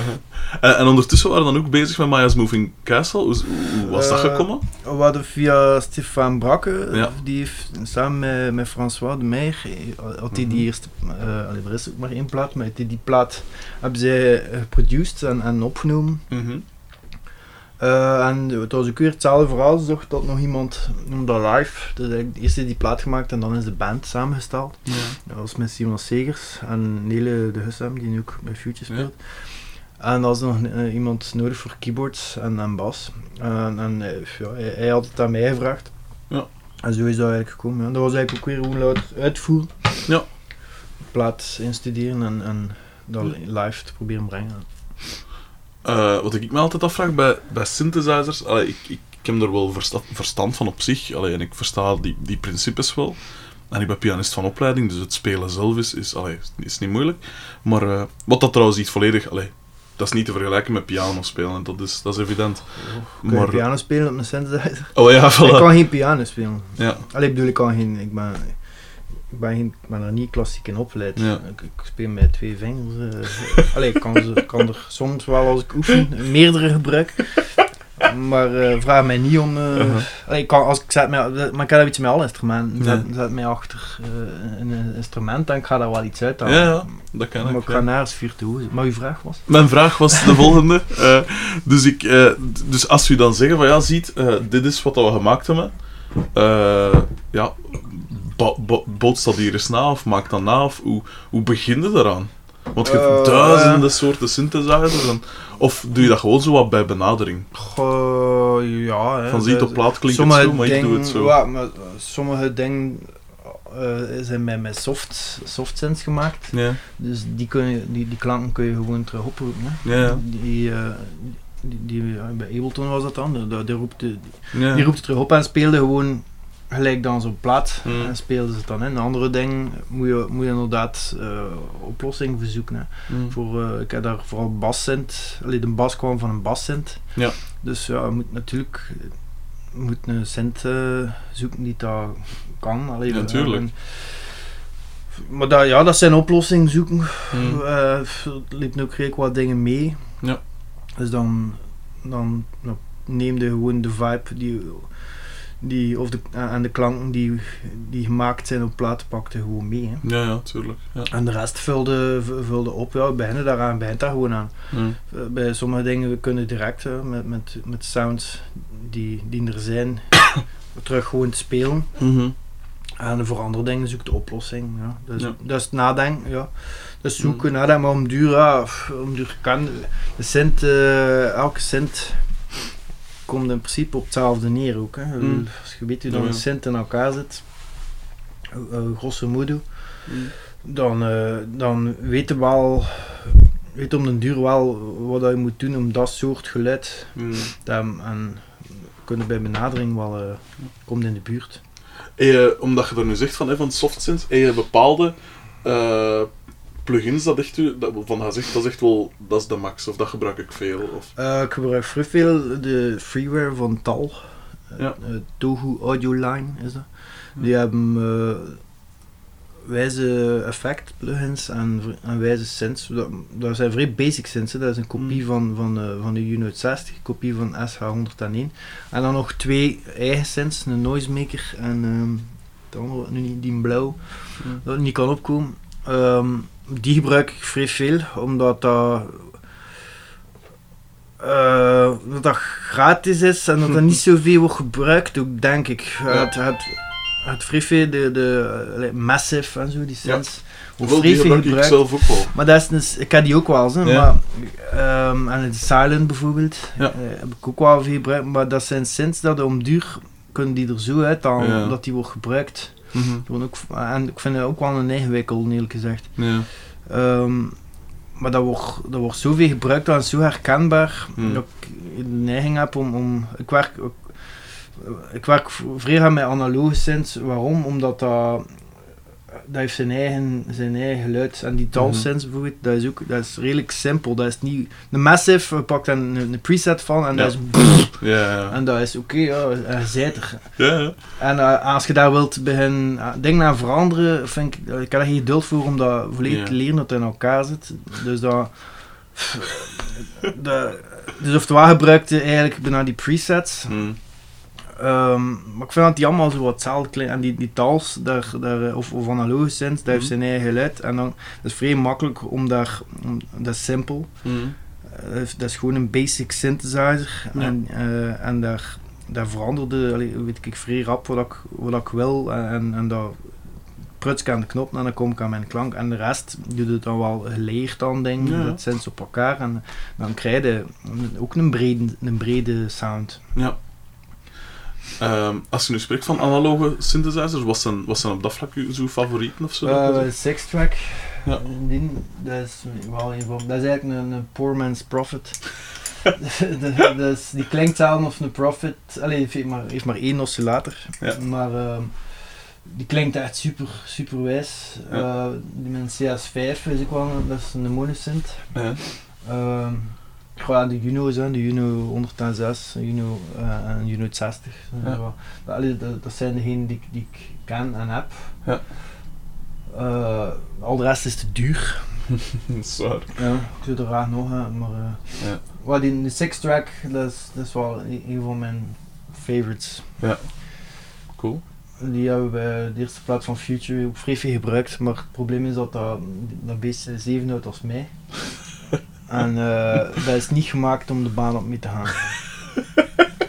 En, en ondertussen waren we dan ook bezig met Maya's Moving Castle. Hoe, hoe was dat Eh, gekomen? We hadden via Stefan Brakke, Ja. die heeft samen met, met François de Meijer, eh, had hij Mhm. die eerste, eh allee, er is ook maar één plaat, maar die, die plaat hebben zij eh, geproduced en, en opgenomen. Mhm. Eh, en het was ook weer hetzelfde verhaal, ze zocht dat nog iemand dat live. Dus eerst is die plaat gemaakt en dan is de band samengesteld. Ja. Dat was met Simon Segers en Nele de Hussam, die nu ook bij Future Ja. En er was nog eh, iemand nodig voor keyboards en, en bas. En, en eh, ja, hij, hij had het aan mij gevraagd. Ja. En zo is dat eigenlijk gekomen. Ja. Dat was eigenlijk ook weer hoe louter uitvoer. Ja. Plaat instuderen en, en dat live te proberen brengen. Eh, wat ik me altijd afvraag bij, bij synthesizers, allee, ik, ik, ik heb er wel versta- verstand van op zich, allee, en ik versta die, die principes wel. En ik ben pianist van opleiding, dus het spelen zelf is, is, allee, is niet moeilijk. Maar wat dat trouwens iets volledig, allee, dat is niet te vergelijken met piano spelen, dat is, dat is evident. Je Maar, piano spelen op een synthesizer? oh ja, Ik voilà. kan geen piano spelen. Ja, Allee, ik bedoel, ik kan geen... Ik ben, ik ben, geen, ik ben er niet klassiek in opgeleid. Ja. Ik, ik speel met twee vingers. eh. Allee, ik kan, kan er soms wel als ik oefen, meerdere gebruik. Maar eh, vraag mij niet om... allee, ik kan, als ik zet mij, maar ik heb iets met alle instrumenten. Zet, Ja. zet mij achter eh, een instrument en ik ga daar wel iets uit ja, halen. ja, dat kan Maar ik. ik ja. ga virtuoos. Maar uw vraag was? Mijn vraag was de volgende. Dus, ik, dus als u dan zeggen van ja, ziet, dit is wat we gemaakt hebben. ja, bo- bo- bootst dat hier eens na of maak dat na? Of hoe, hoe begin je eraan? Want je hebt Eh, duizenden soorten synthesizers. En, of doe je dat gewoon zo wat bij benadering? Ja. Hè, Van ziet op plaat klinkt het zo, maar ik doe het zo. Ja, maar, eh, sommige dingen eh, zijn met, met soft, softsynths gemaakt. Ja, Dus die, kun je, die, die klanken kun je gewoon terug oproepen. Hè. Die, die, die, bij Ableton was dat dan. Die, die, roept, die roept het terug op en speelde gewoon gelijk dan zo'n plaat. Hmm. En speelden ze het dan in. Andere dingen moet je, moet je inderdaad eh oplossing verzoeken. Hè. Mm. Voor, eh, ik heb daar vooral bassint. Alleen de bas kwam van een bassint. Ja. Dus ja, je moet natuurlijk je moet een cent eh, zoeken die dat kan. Allee, Ja, dat- tuurlijk. en- maar dat, ja, dat zijn oplossingen zoeken. Mm. Liepen ook redelijk wat dingen mee. Ja. Dus dan, dan ja, neem je gewoon de vibe die, die, of de, en de klanken die, die gemaakt zijn op platen pakte gewoon mee. Hè. Ja, ja, tuurlijk. Ja. En de rest vulde, vulde op. Ja, beginnen daaraan, begint daar gewoon aan. Mm. Eh, Bij sommige dingen we kunnen direct hè, met, met, met sounds die, die er zijn terug gewoon te spelen. Mhm. En voor andere dingen zoek de oplossing. Ja. Dus, Ja. dat is nadenken. Ja. Dus zoeken, nadenken, maar om duur, ja, pff, om duur kan. De cent, eh, elke cent komt in principe op hetzelfde neer ook. Hè. Mm. Als je weet hoe dan ja. een cent in elkaar zit, eh, eh, grosso modo, Mm. dan, eh, dan weet je wel, weet om den duur wel wat je moet doen om dat soort geluid Mm. En kunnen bij benadering wel, eh komt in de buurt. Eh, omdat je er nu zegt van, hè, van SoftSynth, heb je bepaalde eh, plugins dat echt, u- dat, van hij zegt, dat is echt wel, dat is de max, of dat gebruik ik veel. Of, Eh, ik gebruik vrij veel de freeware van Tal. Ja. Eh, Tohu Audio Line is dat. Die hebben eh, wijze effect plugins en, en wijze synths. Dat, dat zijn vrij basic synths. hè. Dat is een kopie Mm. van, van, eh, van de Unit 60, een kopie van SH101. En dan nog twee eigen synths, een noisemaker en ehm de andere nu niet, die in blauw, Mm. dat niet kan opkomen. Ehm, die gebruik ik vrij veel, omdat dat, eh, dat dat gratis is en dat er niet zoveel wordt gebruikt, ook denk ik. Ja. Het, het, het vrij veel, de, de Massive en zo, die sens, vrij die gebruik ik zelf ook wel. Maar dat is dus, ik heb die ook wel, hè, Ja. maar, ehm, en het Silent bijvoorbeeld, Ja. eh, heb ik ook wel veel gebruikt, maar dat zijn sinds dat om duur kunnen die er zo uit dan Ja. dat die wordt gebruikt. Mhm. Gewoon ook, en ik vind het ook wel een ingewikkeld, eerlijk gezegd. Ja. Ehm, maar dat wordt, dat wordt zoveel gebruikt en zo herkenbaar Hmm. dat ik de neiging heb om... om ik, werk, ik, ik werk vrij graag met analoge synths. Waarom? Omdat dat... Dat heeft zijn eigen, zijn eigen geluid. En die Mhm. talsynths bijvoorbeeld, dat is ook dat is redelijk simpel. Dat is niet... De Massive we pakt een, een preset van en Ja. dat is... Ja, ja. En dat is oké, ja, hij zijt er. ja, ja. En eh, als je daar wilt beginnen uh, dingen aan veranderen, vind ik, ik heb daar geen geduld voor om dat volledig Ja. te leren dat het in elkaar zit. Dus dat... de, dus oftewel gebruikte eigenlijk bijna die presets. Hm. Ehm, maar ik vind dat die allemaal zo wat hetzelfde. En die, die tals, daar, daar, of, of analoge synths, dat heeft Mhm. zijn eigen geluid. En dan dat is vrij makkelijk om daar... Om, dat is simpel. Hm. Eh, dat is- gewoon een basic synthesizer. Ja. En, eh, en daar, daar veranderde, allee, weet ik, vrij rap wat ik, wat ik wil. En, en, en dat pruts ik aan de knop en dan kom ik aan mijn klank. En de rest doe je het dan wel geleerd dan ding. Ja. Dat synths op elkaar. En dan krijg je ook een brede, een brede sound. Ja. Ehm, als je nu spreekt van analoge synthesizers, wat zijn, wat zijn op dat vlak uw zo favorieten of zo? Uh, six track. Ja. Die, dat is wel een. Dat is eigenlijk een, een poor man's profit. De- dat is- die klinkt hetzelfde als een profit. Alleen heeft maar, heeft maar één oscillator. Ja. Maar ehm, die klinkt echt super, super wijs. Ja. Eh, die met een CS5 is ook wel een, dat is een monosynth. Ja. Ehm ja, de Juno's, hè, de Juno 106, de Juno uh, en Juno 60. Ja. Zo. Dat, allee, dat, dat zijn degenen die, ik- die ik ken en heb. Ja. Eh, al de rest is te duur. Dat is waar. Ja, ik zou er graag nog hebben, maar... eh Ja. die, de six track, dat is, dat is wel een, een van mijn favorites. Cool. Die hebben we bij de eerste plaats van Future ook vrij veel gebruikt, maar het probleem is dat dat, dat beest zeven houdt als mij. en eh, dat is niet gemaakt om de baan op mee te gaan.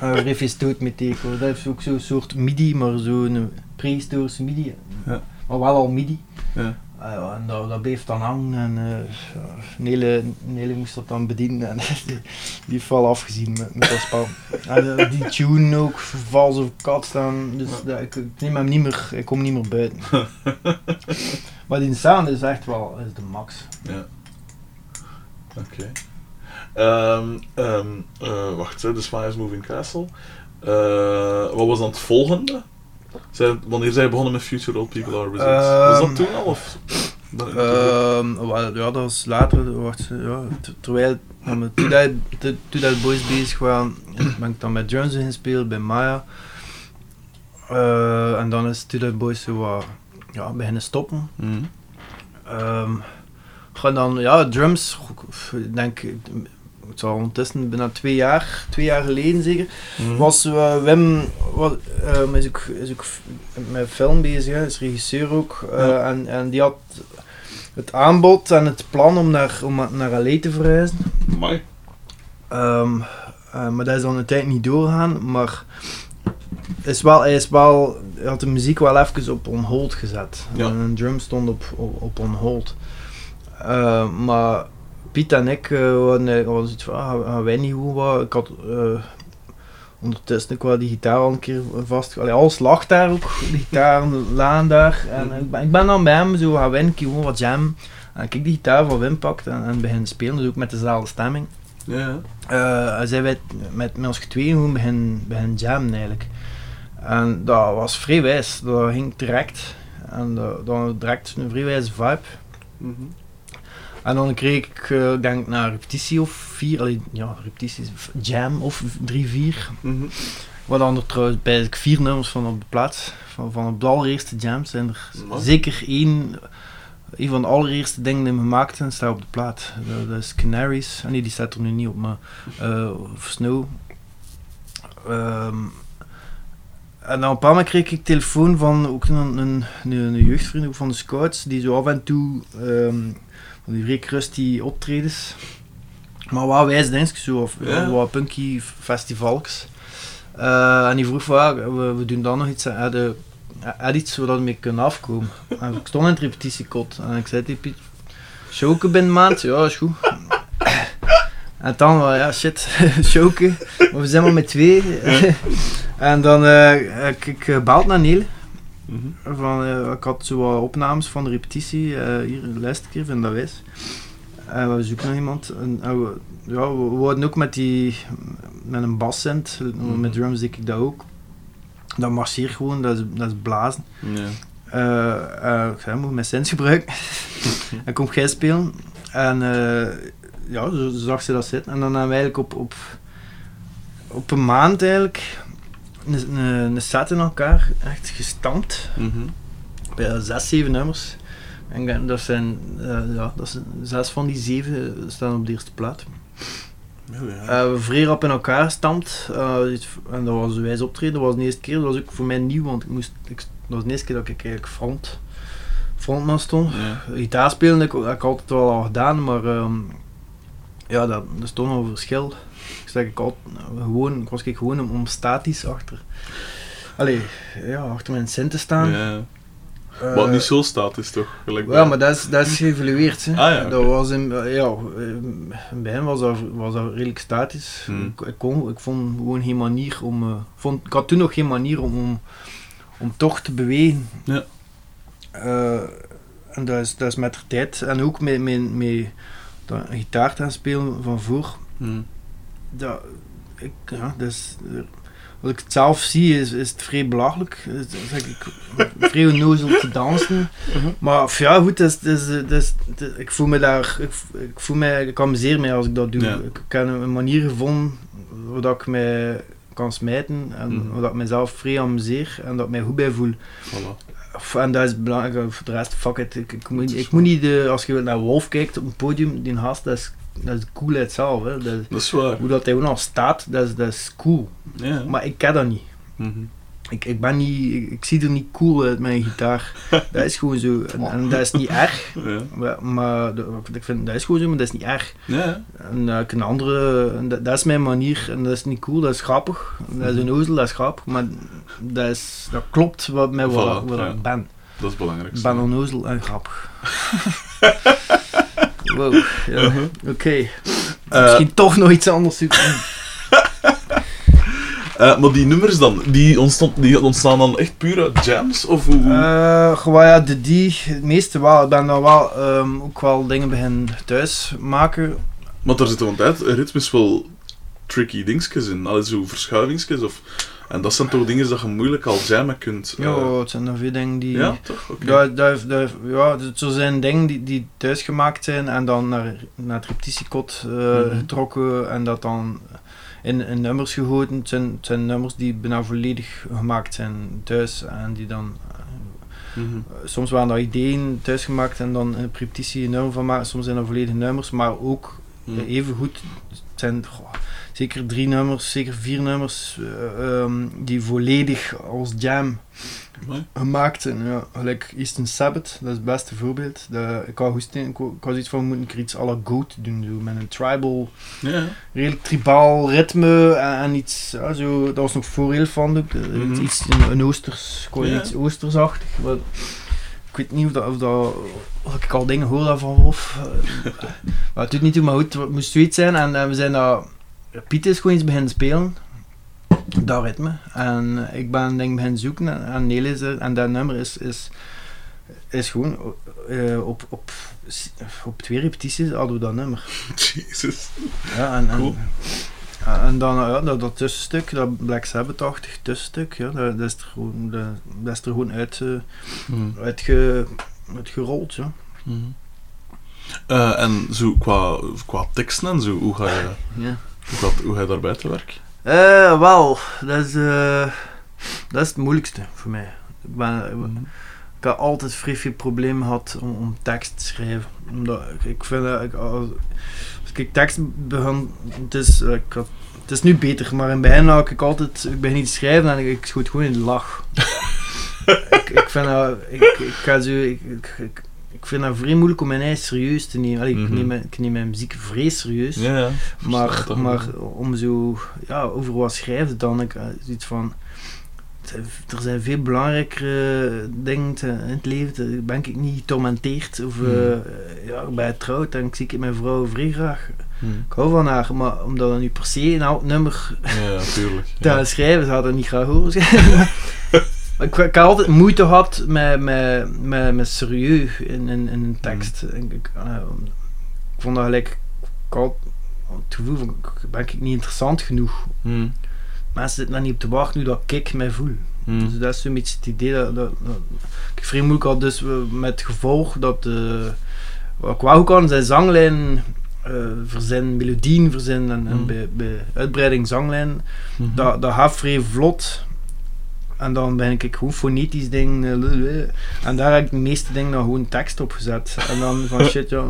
Uh, Riff is dood met teco. Dat is ook zo'n soort MIDI, maar zo'n prehistorische MIDI. Ja. Maar wel al MIDI. Ja. Ah en dat, dat bleef dan hangen en eh ja, Nele, Nele moest dat dan bedienen en die, die heeft wel afgezien met, met dat spel. En eh, die tune ook, vals of kat staan, dus ik neem hem niet meer, ik kom niet meer buiten. maar die sound is echt wel is de max. Ja. Oké. Ehm, ehm, eh, wacht, hè, de Smiles Moving Castle. Eh, wat was dan het volgende? Zij, wanneer zij begonnen met Future Old People Are Wizards? was dat Ehm, toen al? Of? Ehm, ja, dat was later, wacht, ja, terwijl, toen, dat, boys bezig waren, ben ik dan met drums gespeeld bij Maya. Eh, en dan is toen dat boys zo wat, ja, beginnen stoppen. Ehm gewoon dan, ja, drums, ik denk, het zal ondertussen bijna twee jaar, twee jaar geleden zeker, Mhm. was eh, Wim, wat, ehm, is, ook, is ook met film bezig, hè, is regisseur ook, eh, Ja. en, en die had het aanbod en het plan om naar, om naar LA te verhuizen. Amai. Ehm, eh, maar dat is dan uiteindelijk niet doorgegaan, maar is wel, hij, is wel, hij had de muziek wel even op on hold gezet. Ja. En een drum stond op, op, op on hold. Eh, maar Piet en ik uh, hadden eigenlijk zoiets van, ah, gaan wij niet goed wat. Ik had eh, ondertussen ook wel die gitaar al een keer vast. Allee, alles lag daar ook, de gitaar, laan daar. En ik ben, ik ben dan bij hem zo gaan winnen, gewoon wat jam. En ik die gitaar van Wim pakt en, en begin spelen, dus ook met dezelfde stemming. Ja. Uh, en zijn wij met, met ons tweeën gewoon begin, begin jammen eigenlijk. En dat was vrij wijs, dat ging direct. En dat, dat direct een vrij wijze vibe. Mhm. En dan kreeg ik, uh, denk naar repetitie of vier, allee, ja, repetities, jam of drie, vier. Mhm. Wat dan er trouwens bij vier nummers van op de plaats, van, van op de allereerste jam zijn er zeker één, een van de allereerste dingen die we gemaakt zijn, staat op de plaat. Dat, dat is Canaries, ah, nee die staat er nu niet op, maar uh, of Snow. Um, En dan op een bepaald moment kreeg ik telefoon van ook een, een, een, een jeugdvriend van de scouts, die zo af en toe ehm, vrij rusty optredens, maar wat wijs dingetjes zo, of Ja. wat punky festivals. Eh, en die vroeg van, we, we doen dan nog iets, had je had iets waar we mee kunnen afkomen. En ik stond in het repetitiekot en ik zei tegen Piet, choken binnen maand? Ja, is goed. En dan, ja shit, choken, maar we zijn maar met twee. en dan, eh, ik, ik eh, naar Mhm. Van, eh, ik had zo wat opnames van de repetitie, eh, hier de laatste keer, vind dat wijs. En we zoeken nog iemand. En, en we, ja, we, hadden ook met die, met een bascent, met drums deed ik dat ook. Dat marcheert gewoon, dat is, dat is blazen. Ja. Eh, eh, ik zei, moet mijn sens gebruiken. en kom jij spelen. En ja, zo zag ze dat zitten. En dan hebben we eigenlijk op, op, op een maand eigenlijk een, set in elkaar echt gestampt. Mhm. Bij eh, zes, zeven nummers. En dat zijn, eh, ja, dat zijn zes van die zeven staan op de eerste plaat. Ja, ja. Eh, we vrij rap in elkaar gestampt. eh, en dat was een wijs optreden. Dat was de eerste keer. Dat was ook voor mij nieuw, want ik moest, ik, dat was de eerste keer dat ik eigenlijk front, frontman stond. Ja. Gitaar spelen heb ik, heb ik altijd wel al gedaan, maar ehm, ja, dat, dat is toch nog een verschil. Ik zeg ik altijd, eh, gewoon, ik was ik gewoon om, om statisch achter. Allee, ja, achter mijn cent te staan. Ja. Eh, Wat niet zo staat is toch? Gelijk ja, maar dat is, dat is geëvalueerd. Hè. Ah, ja, dat oké. was in, ja, in het was dat, was dat redelijk statisch. Hmm. Ik, ik, kon, ik vond gewoon geen manier om. eh, vond, ik had toen nog geen manier om, om, om toch te bewegen. Ja. Eh, en dat is, dat is met de tijd. En ook met, met, met dat gitaar te gaan spelen van voor. Mhm. Dat, ik, ja, eh, als ik het zelf zie, is, is het vrij belachelijk. Zeg ik, vrij onnozel te dansen. Mhm. Maar ja, goed, dat is, dat is, dat is, dat- ik voel me daar, ik, voel mij, ik amuseer mij als ik dat doe. Ja. Ik heb een manier gevonden waar dat ik mij kan smijten en waar dat ik mezelf vrij amuseer en dat ik mij goed bij voel. Voilà. En dat is belangrijk, voor de rest, fuck it. Ik, ik, moet, ik niet, de, als je naar Wolf kijkt op een podium, die gast, dat is, dat is coolheid zelf. Hè. Dat, is- Dat is waar. hoe dat hij ook nog staat, dat is, dat is cool. Ja. Maar ik ken dat niet. Mhm. Ik, ik ben niet, ik, ik zie er niet cool uit met een gitaar. dat is gewoon zo. En, en dat is niet erg. Ja. Maar, maar ik vind, dat is gewoon zo, maar dat is niet erg. Ja. En eh, ik een andere, dat, dat is mijn manier. En dat is niet cool, dat is grappig. Dat is een ozel, dat is grappig. Maar dat, is, dat klopt wat, met wat, Voilà, wat ja. ik ben. Dat is het belangrijkste. Ik ben onnozel en grappig. wow, ja, Uh-huh. oké. Eh, Misschien toch nog iets anders zoeken. eh, maar die nummers dan, die, ontstond, die ontstaan dan echt puur uit jams? Of hoe? Eh, gewoon ja, de die, het meeste wel. Ik ben dan wel ehm, ook wel dingen beginnen thuis maken. Want daar zitten want uit ritmes wel tricky dingetjes in. Al zo verschuivingsjes of... En dat zijn toch dingen dat je moeilijk al jammen kunt. eh, Ja, het zijn er veel dingen die... ja, toch? Oké. Dat, dat, dat, ja, zo zijn dingen die, die thuis gemaakt zijn en dan naar, naar het repetitiekot eh, Mhm. getrokken en dat dan in, in nummers gegoten. Het zijn, het zijn nummers die bijna volledig gemaakt zijn thuis en die dan... eh, Mhm. soms waren dat ideeën thuis gemaakt en dan de repetitie een nummer van maken. Soms zijn dat volledige nummers, maar ook Mhm. Even goed. Het zijn goh, zeker drie nummers, zeker vier nummers eh, ehm, die volledig als jam Mooi. gemaakt zijn. Ja, gelijk Eastern Sabbath, dat is het beste voorbeeld. Dat, ik had ik wou- ik had iets van moeten ik er iets à la Goat doen, zo, met een tribal, Ja. redelijk tribaal ritme en, en iets, ja, zo, dat was nog voor heel van ook, eh, Mhm. iets, een, een oosters, ik Ja. iets oostersachtig. Wat, ik weet niet of dat, of dat of ik al dingen hoor daarvan Wolf. Eh, maar het doet niet toe, maar goed, het moest zoiets zijn. En, eh, we zijn daar... Piet is gewoon iets beginnen spelen. Dat ritme. En ik ben denk ik beginnen zoeken en, Nele is er. En dat nummer is, is, is gewoon... eh, op, op, op twee repetities hadden we dat nummer. Jezus. Ja, en, en, Cool. ja, en dan ja, dat, dat tussenstuk, dat Black Sabbath-achtig tussenstuk, ja, dat, dat, is er gewoon, dat, dat is er gewoon uit, eh, uitge, uitgerold. Ja. Mhm. Eh, en zo qua, qua teksten en zo, hoe ga je, Ja. Hoe gaat, hoe ga je daarbij te werk? Eh, wel, dat is, eh, dat is het moeilijkste voor mij. Ik ben, ik heb altijd vrij veel problemen gehad om, om tekst te schrijven. Omdat ik, vind dat ik, als, als ik tekst begin, het is, eh, ik had- het is nu beter, maar in het begin had ik altijd, ik begin iets te schrijven en ik, ik schoot gewoon in de lach. ik, ik vind dat, ik, ik, ga zo, ik, ik, ik, ik vind dat vrij moeilijk om mijn eigen serieus te nemen. Allee, ik, Mhm. neem, mijn- ik neem mijn muziek vrij serieus. Ja, ja. Maar, maar om zo ja, over wat schrijft dan, ik eh, zoiets van. Er zijn veel belangrijkere dingen te- in het leven. Dan ben ik niet getormenteerd. Of Hmm. eh, ja, ik ben getrouwd en ik zie ik mijn vrouw vrij graag. Hm. Ik hou van haar, maar omdat dat nu per se een oud nummer Ja, tuurlijk. te Ja. schrijven, zou dat niet graag horen. ik, ik heb altijd moeite gehad met, met, met, met serieus in, in, in een tekst. Ik, ik, eh, ik vond dat gelijk. Ik had het gevoel van, ben ik niet interessant genoeg? Hm. Mensen zitten daar niet op te wachten nu dat ik mij voel. Hm. Dus dat is zo'n beetje het idee dat, dat, dat ik vrij moeilijk had. Dus we- met het gevolg dat eh wat ik wou kan zijn zanglijn eh verzinnen, melodieën verzinnen en, en Mhm. bij, bij uitbreiding zanglijn, Mhm. dat, dat gaat vrij vlot. En dan ben ik gewoon fonetisch ding. eh. En daar heb ik de meeste dingen dan gewoon tekst op gezet. En dan van shit, ja,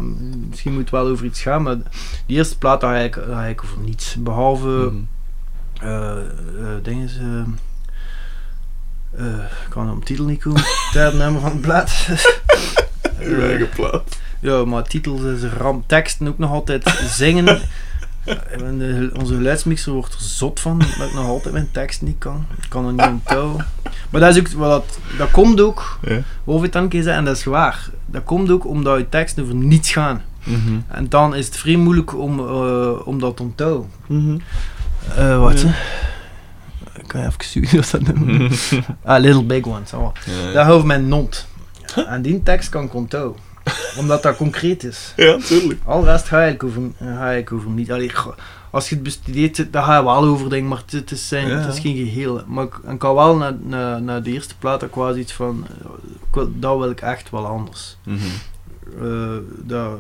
misschien moet het wel over iets gaan. Maar die eerste plaat, daar ik, daar ik over niets. Behalve Hm. eh eh, dingen. ik kan op de titel niet komen. Derde nummer van het blad. Uw eigen plaat. ja, maar titels is ramp. Teksten ook nog altijd zingen. Onze geluidsmixer wordt er zot van dat ik nog altijd mijn tekst niet kan. Ik kan er niet onthouden. Maar dat, is ook, wat dat, dat komt ook, Ja. hoe het dan een keer zeggen, en dat is waar. Dat komt ook omdat je teksten over niets gaan. Mhm. En dan is het vrij moeilijk om, eh, om dat te onthouden. Mhm. Eh wat? Ja. Ik kan even zoeken wat dat nummer Ah, Little Big One, zo. Ja, Dat over mijn nont. En die tekst kan ik onthouden. Omdat dat concreet is. ja, tuurlijk. Al de rest ga ik over, ga ik over niet. Allee, als je het bestudeert, dan ga je wel over dingen, maar het, is, zijn, Ja. het is geen geheel. Maar ik, ik kan wel naar, naar, naar de eerste plaat iets van, eh, dat wil ik echt wel anders. Mhm. Eh, dat,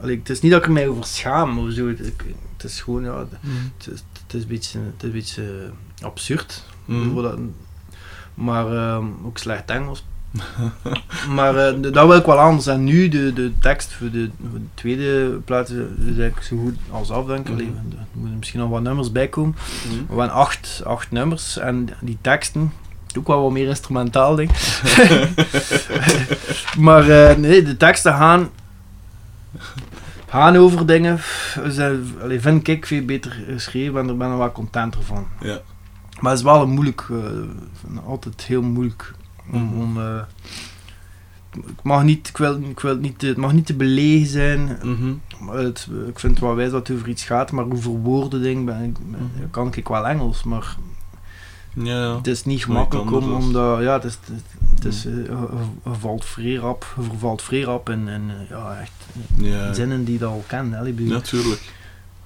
allee, het is niet dat ik er mij over schaam of zo. Het, is gewoon, ja, het is, het is een beetje, het is een beetje absurd. Mhm. Dat, maar ehm, ook slecht Engels. maar eh, dat wil ik wel anders. En nu de, de tekst voor de, voor de tweede plaat is eigenlijk zo goed als af, denk ik. Mhm. Allee, Er moeten misschien nog wat nummers bij komen. Mhm. We hebben acht, acht nummers en die teksten. Ook wel wat meer instrumentaal, denk maar eh, nee, de teksten gaan, gaan over dingen. Zijn, allee, vind ik veel beter geschreven en daar ben ik wel contenter van. Ja. Maar het is wel een moeilijk, eh, altijd heel moeilijk om. Mhm. om ik mag niet, ik wil, ik wil het niet, te- het mag niet te belegen zijn. Mhm. Maar het, ik vind het wel wijs dat het over iets gaat, maar over woorden ding ben ik, ben- Mhm. kan ik wel Engels, maar Ja, het is niet gemakkelijk om, dat dus. omdat, ja, het is, het, het is, je- je valt vrij rap, vervalt vrij rap in, in eh, ja, echt Ja, zinnen die je al kent. Hè. Bedoel, natuurlijk.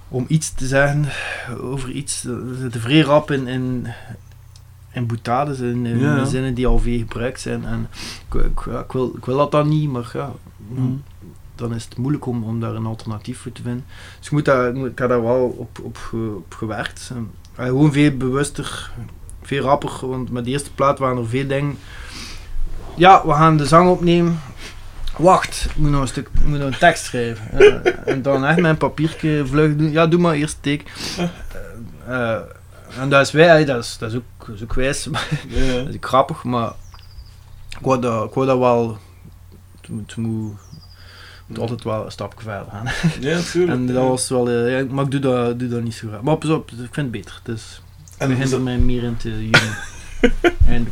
Om iets te zeggen over iets, er zitten vrij rap in, in, in boutades, Ja. zinnen die al veel gebruikt zijn. En ik, ik, ik, wil, ik wil dat dan niet, maar ja, Mhm. dan is het moeilijk om, om daar een alternatief voor te vinden. Dus ik, moet daar, ik heb daar wel op, op, ge- op gewerkt. En, eh, gewoon veel bewuster, veel rapper, want met de eerste plaat waren er veel dingen. Ja, we gaan de zang opnemen. Wacht, ik moet nog een stuk, ik moet nog een tekst schrijven. Ja, en dan echt mijn papiertje vlug doen. Ja, doe maar eerst teken. Eh, eh, en dat is wij, dat is, dat is ook, dat is ook wijs. Ja. Dat is ook grappig, maar ik wou dat, ik wou dat wel. Het moet, het moet, altijd wel een stapje verder gaan. Ja, tuurlijk. En dat was wel. eh, ja, maar ik doe dat, doe dat niet zo graag. Maar pas op, ik vind het beter. Dus ik En begin is er mij meer in te en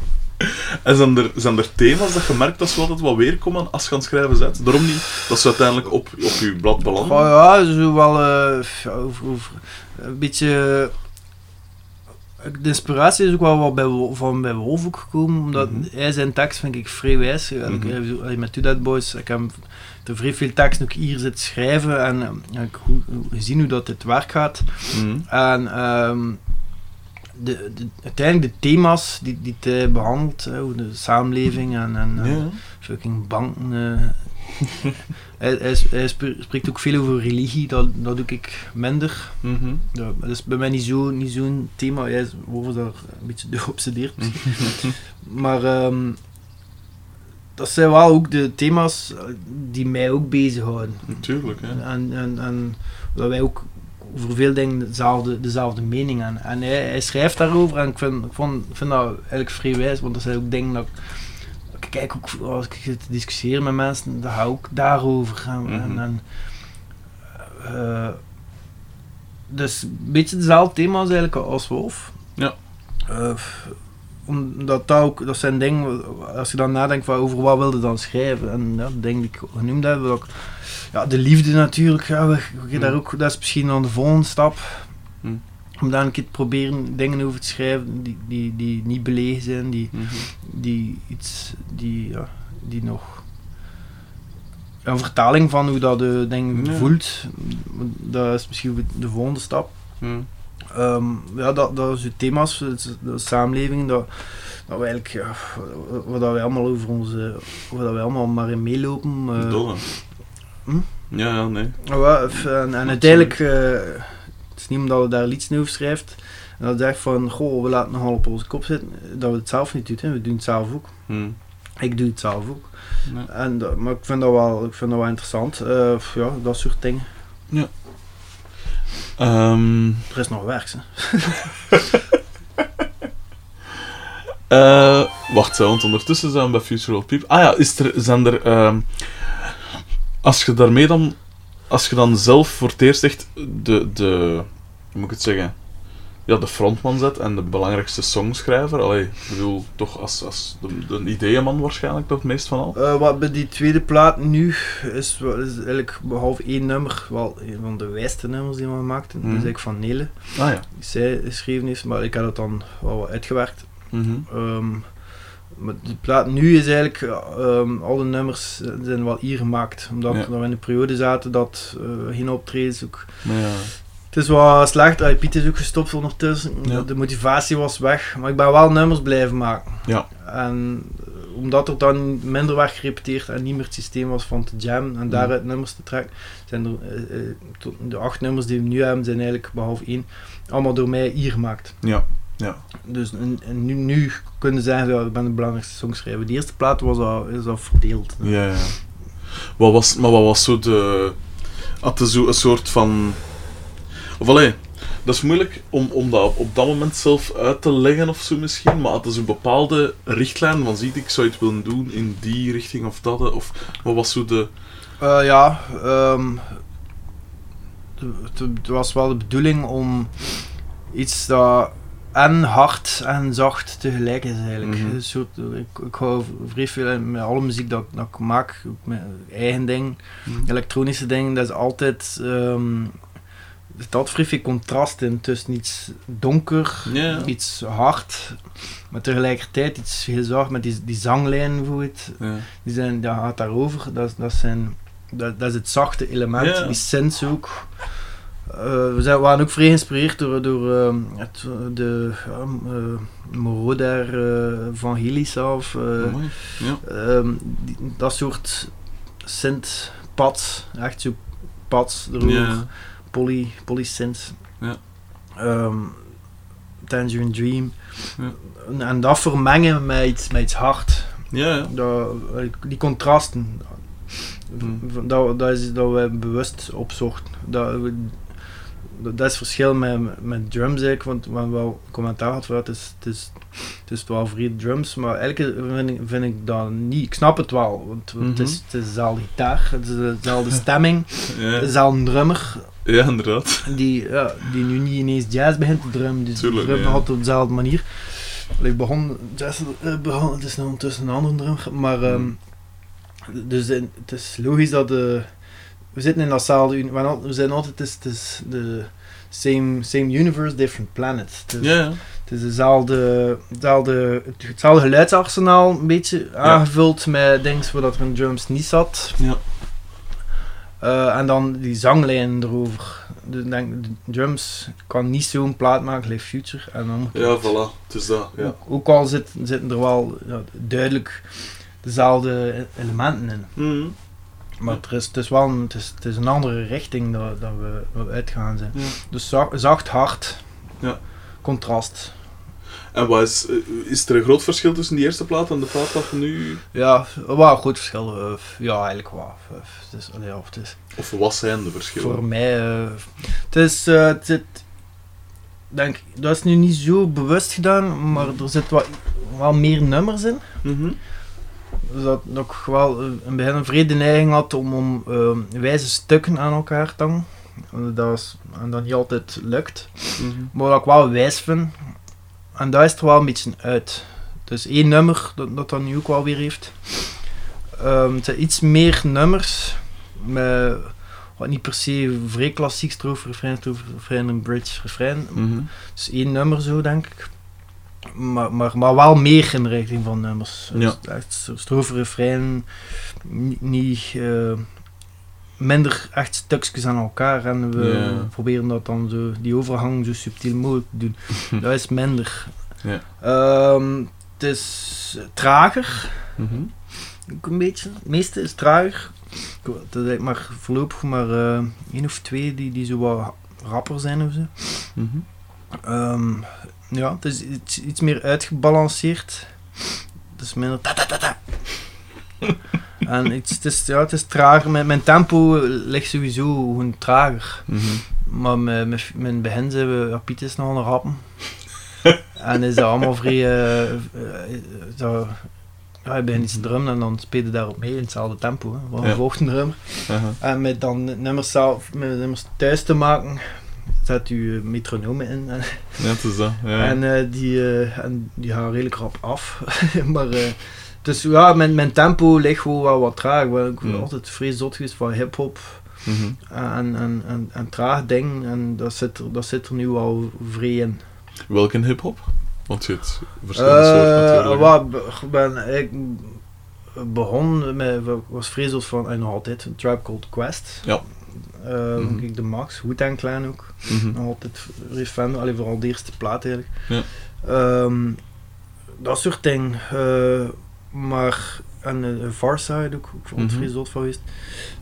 En zijn er, zijn er thema's dat je merkt dat ze altijd wel weerkomen als je aan het schrijven bent? Daarom niet dat ze uiteindelijk op, op je blad belanden? Oh ja, zo wel eh, over, over, een beetje. Eh, De inspiratie is ook wel wat bij, van bij Wolf ook gekomen, omdat Mhm. hij zijn tekst vind ik vrij wijs. Ik zo- allee, met Two Dead Boys, ik heb er vrij veel teksten ook hier zitten schrijven en eh, ik gezien hoe dat dit werk gaat. Mhm. En ehm, de, de, uiteindelijk de thema's die, die hij behandelt, hoe de samenleving en, en eh, fucking banken. hij, spreekt ook veel over religie, dat, dat doe ik minder. Mhm. Ja, dat is bij mij niet zo'n niet zo'n thema, hij is over daar een beetje door geobsedeerd. maar ehm, dat zijn wel ook de thema's eh, die mij ook bezighouden. Natuurlijk, hè. En, en, en dat wij ook over veel dingen dezelfde, dezelfde mening hebben. En hij, hij schrijft daarover en ik vind, ik vond, vind dat eigenlijk vrij wijs, want dat zijn ook dingen dat ik kijk ook als ik zit te discussiëren met mensen, dan ga ik ook daarover. En, en, Mhm. en, eh, dus een beetje dezelfde thema's eigenlijk als Wolf. Ja. Eh, omdat dat ook, dat zijn dingen, als je dan nadenkt van over wat wilde dan schrijven, en ja, dingen die ik genoemd heb, dat ik- ja, de liefde natuurlijk, ja, we, we gaan daar Mm. ook, dat is misschien dan de volgende stap. Mm. Om daar een keer te proberen dingen over te schrijven die, die, die niet belegen zijn, die, Mhm. die iets, die, ja, die nog een vertaling van hoe dat de ding Ja. voelt, dat is misschien de volgende stap. Mhm. Ehm, ja, dat, dat is de thema's, de samenleving, dat, dat we eigenlijk, ja, waar dat wij allemaal over onze, waar dat wij allemaal maar in meelopen. hm? Ja, ja, nee. Ja, en, en uiteindelijk, eh, het niet omdat je daar liedjes over schrijft, en dat zegt van, goh, we laten nogal op onze kop zitten, dat we het zelf niet doen, hè. we doen het zelf ook. Mhm. Ik doe het zelf ook. Nee. En, maar ik vind dat wel, ik vind dat wel interessant, eh, ja, dat soort dingen. Ehm, Er is nog werk, hè. eh, wacht, want ondertussen zijn we bij Future Old People. Ah ja, is er, zijn er... ehm, als je daarmee dan... Als je dan zelf voor het eerst echt de... de hoe moet ik het zeggen? Ja, de frontman zet en de belangrijkste songschrijver. Allee, ik bedoel, toch als, als de, de ideeënman waarschijnlijk toch het meest van al. Eh, wat bij die tweede plaat nu is, is eigenlijk behalve één nummer, wel een van de wijste nummers die we gemaakt hebben. Mhm. Dat is eigenlijk van Nele, Ah ja. die zij geschreven heeft, maar ik heb het dan wel wat uitgewerkt. Mhm. Ehm, maar die plaat nu is eigenlijk, ehm, al de nummers zijn wel hier gemaakt. Omdat Ja. dat we in een periode zaten dat eh, geen optredens ook... Maar ja. Het is wat slecht, Piet is ook gestopt ondertussen. Ja. De motivatie was weg, maar ik ben wel nummers blijven maken. Ja. En eh, omdat er dan minder werd gerepeteerd en niet meer het systeem was van te jammen en daaruit nummers te trekken, zijn er eh, eh, de acht nummers die we nu hebben, zijn eigenlijk behalve één, allemaal door mij hier gemaakt. Ja. Ja. Dus en, en nu, nu kunnen ze zeggen, ja, ik ben de belangrijkste songschrijver. De eerste plaat was al, is al verdeeld. Ja, ja. Wat was, maar wat was zo de... Had er zo een soort van... Of allee, dat is moeilijk om, om dat op, op dat moment zelf uit te leggen of zo misschien, maar had er zo'n bepaalde richtlijn van, ziet ik zou iets willen doen in die richting of dat, of wat was zo de... Eh, ja, ehm, het, het was wel de bedoeling om iets dat en hard en zacht tegelijk is eigenlijk. Mhm. Een soort, ik, ik hou vrij veel met alle muziek dat, dat ik maak, mijn eigen ding, elektronische dingen, dat is altijd... ehm er zit altijd vrij veel contrast in tussen iets donker, iets hard, maar tegelijkertijd iets heel zacht met die, die zanglijn bijvoorbeeld. Ja. Die zijn, dat gaat daarover. Dat, is- dat, zijn, dat, dat is het zachte element, die synths ook. Eh, we zijn, we waren ook vrij geïnspireerd door, door ehm, het, de eh, Moroder eh van eh, Amai. Ja. ehm, die- dat soort synth-pads, echt zo pads erover. Poly, poly synths. Ja. Ehm, Tangerine Dream. Ja. En, en dat vermengen met iets, met iets hard. Ja, ja. Dat, die contrasten, Hmm. dat, dat is dat wij bewust opzochten. Dat, we- dat, is het verschil met, met drums eigenlijk, want we hebben wel commentaar ja, het, is, het, is, het is wel vrij drums, maar eigenlijk vind ik, vind ik dat niet. Ik snap het wel, want het, is, het is dezelfde gitaar, het is dezelfde stemming, Ja. dezelfde drummer, ja, inderdaad. die, ja, die nu niet ineens jazz begint te drummen, dus Tuurlijk, drumt nog altijd op dezelfde manier. Ik begon, jazz, eh, begon, het is nu ondertussen een andere drummer, maar ehm, dus in- het is logisch dat de, we zitten in datzelfde, we we zijn altijd, het is, het is de same, same universe, different planet. Het is, Ja, ja. het is dezelfde, dezelfde, hetzelfde geluidsarsenaal, een beetje aangevuld met dingen waar dat er in drums niet zat. Ja. Eh, en dan die zanglijn erover. De, denk, de drums kan niet zo'n plaat maken, like Future. En dan, Ja, voilà. Het is dat. Ja. ook, ook al zit, zitten er wel ja, duidelijk dezelfde elementen in. Mhm. Maar het is, het is wel een, het is, het is een andere richting dat, dat we, dat we uitgaan zijn. Ja. Dus zacht, zacht hard, Ja. contrast. En wat is, eh, is er een groot verschil tussen die eerste plaat en de plaat dat nu... Ja, wel goed verschil. eh, ja, eigenlijk wel. Het is, allee, ja, het is Of wat zijn de verschillen? voor mij... eh, het is... het zit, denk, dat is nu niet zo bewust gedaan, maar er zit wat, wel meer nummers in. Mhm. Dus dat, ik wel in het begin een vrede neiging had om, om eh, wijze stukken aan elkaar te hangen. En Dat is, en dat niet altijd lukt. Mhm. Maar wat ik wel wijs vind, en daar is er wel een beetje uit. Dus één nummer dat dat, nu ook wel weer heeft. Ehm, het zijn iets meer nummers, met wat niet per se vrij klassiek strofe, refrein, strofe, refrein en bridge, refrein. Mhm. Dus één nummer zo, denk ik. Maar, maar, maar wel meer in de richting van nummers. Ja. Dus echt zo- strofe, refrein, niet... niet eh, minder echt stukjes aan elkaar en we proberen dat dan zo, die overgang zo subtiel mogelijk te doen. dat is minder. Ja. Ehm, het is trager, Mhm. ook een beetje. Het meeste is trager. Het is maar voorlopig maar eh één of twee die, die zo wat rapper zijn of zo. Mhm. Ehm, ja, het is iets, iets meer uitgebalanceerd. Het is minder ta ta ta. en het, is, ja, het is trager. Mijn, mijn tempo ligt sowieso gewoon trager. Mhm. Maar met, met, met begin zijn we, ja, Piet is nogal een rappen. en is dat allemaal vrij, eh, eh, zo, ja, je begint iets te drummen en dan speel je daarop mee in hetzelfde tempo. Hè. Wat Ja. een drummer. Aha. En met dan nummers, zelf, met nummers thuis te maken, zet u eh, metronomen in. En, Ja, het is dat. Ja. en, die, eh, en die gaan redelijk rap af. maar, dus ja, mijn, mijn tempo ligt gewoon wel wat traag. want Ik ben Mm. altijd vrij zot geweest van hip-hop Mhm. en, en, en, en traag ding. En dat zit, er, dat zit er nu al vrij in. Welke hip-hop? Want je hebt verschillende soorten natuurlijk. wat, ik ben ik begon met, was zot van, en nog altijd, een Tribe Called Quest. Ja. Mhm. vond ik de Max, Wu-Tang Clan ook. Mhm. nog altijd fan, alleen vooral de eerste plaat eigenlijk. Ja. Ehm, dat soort dingen. eh, maar, en uh, Farside ook, ik vond het Mhm. vrij zot van geweest.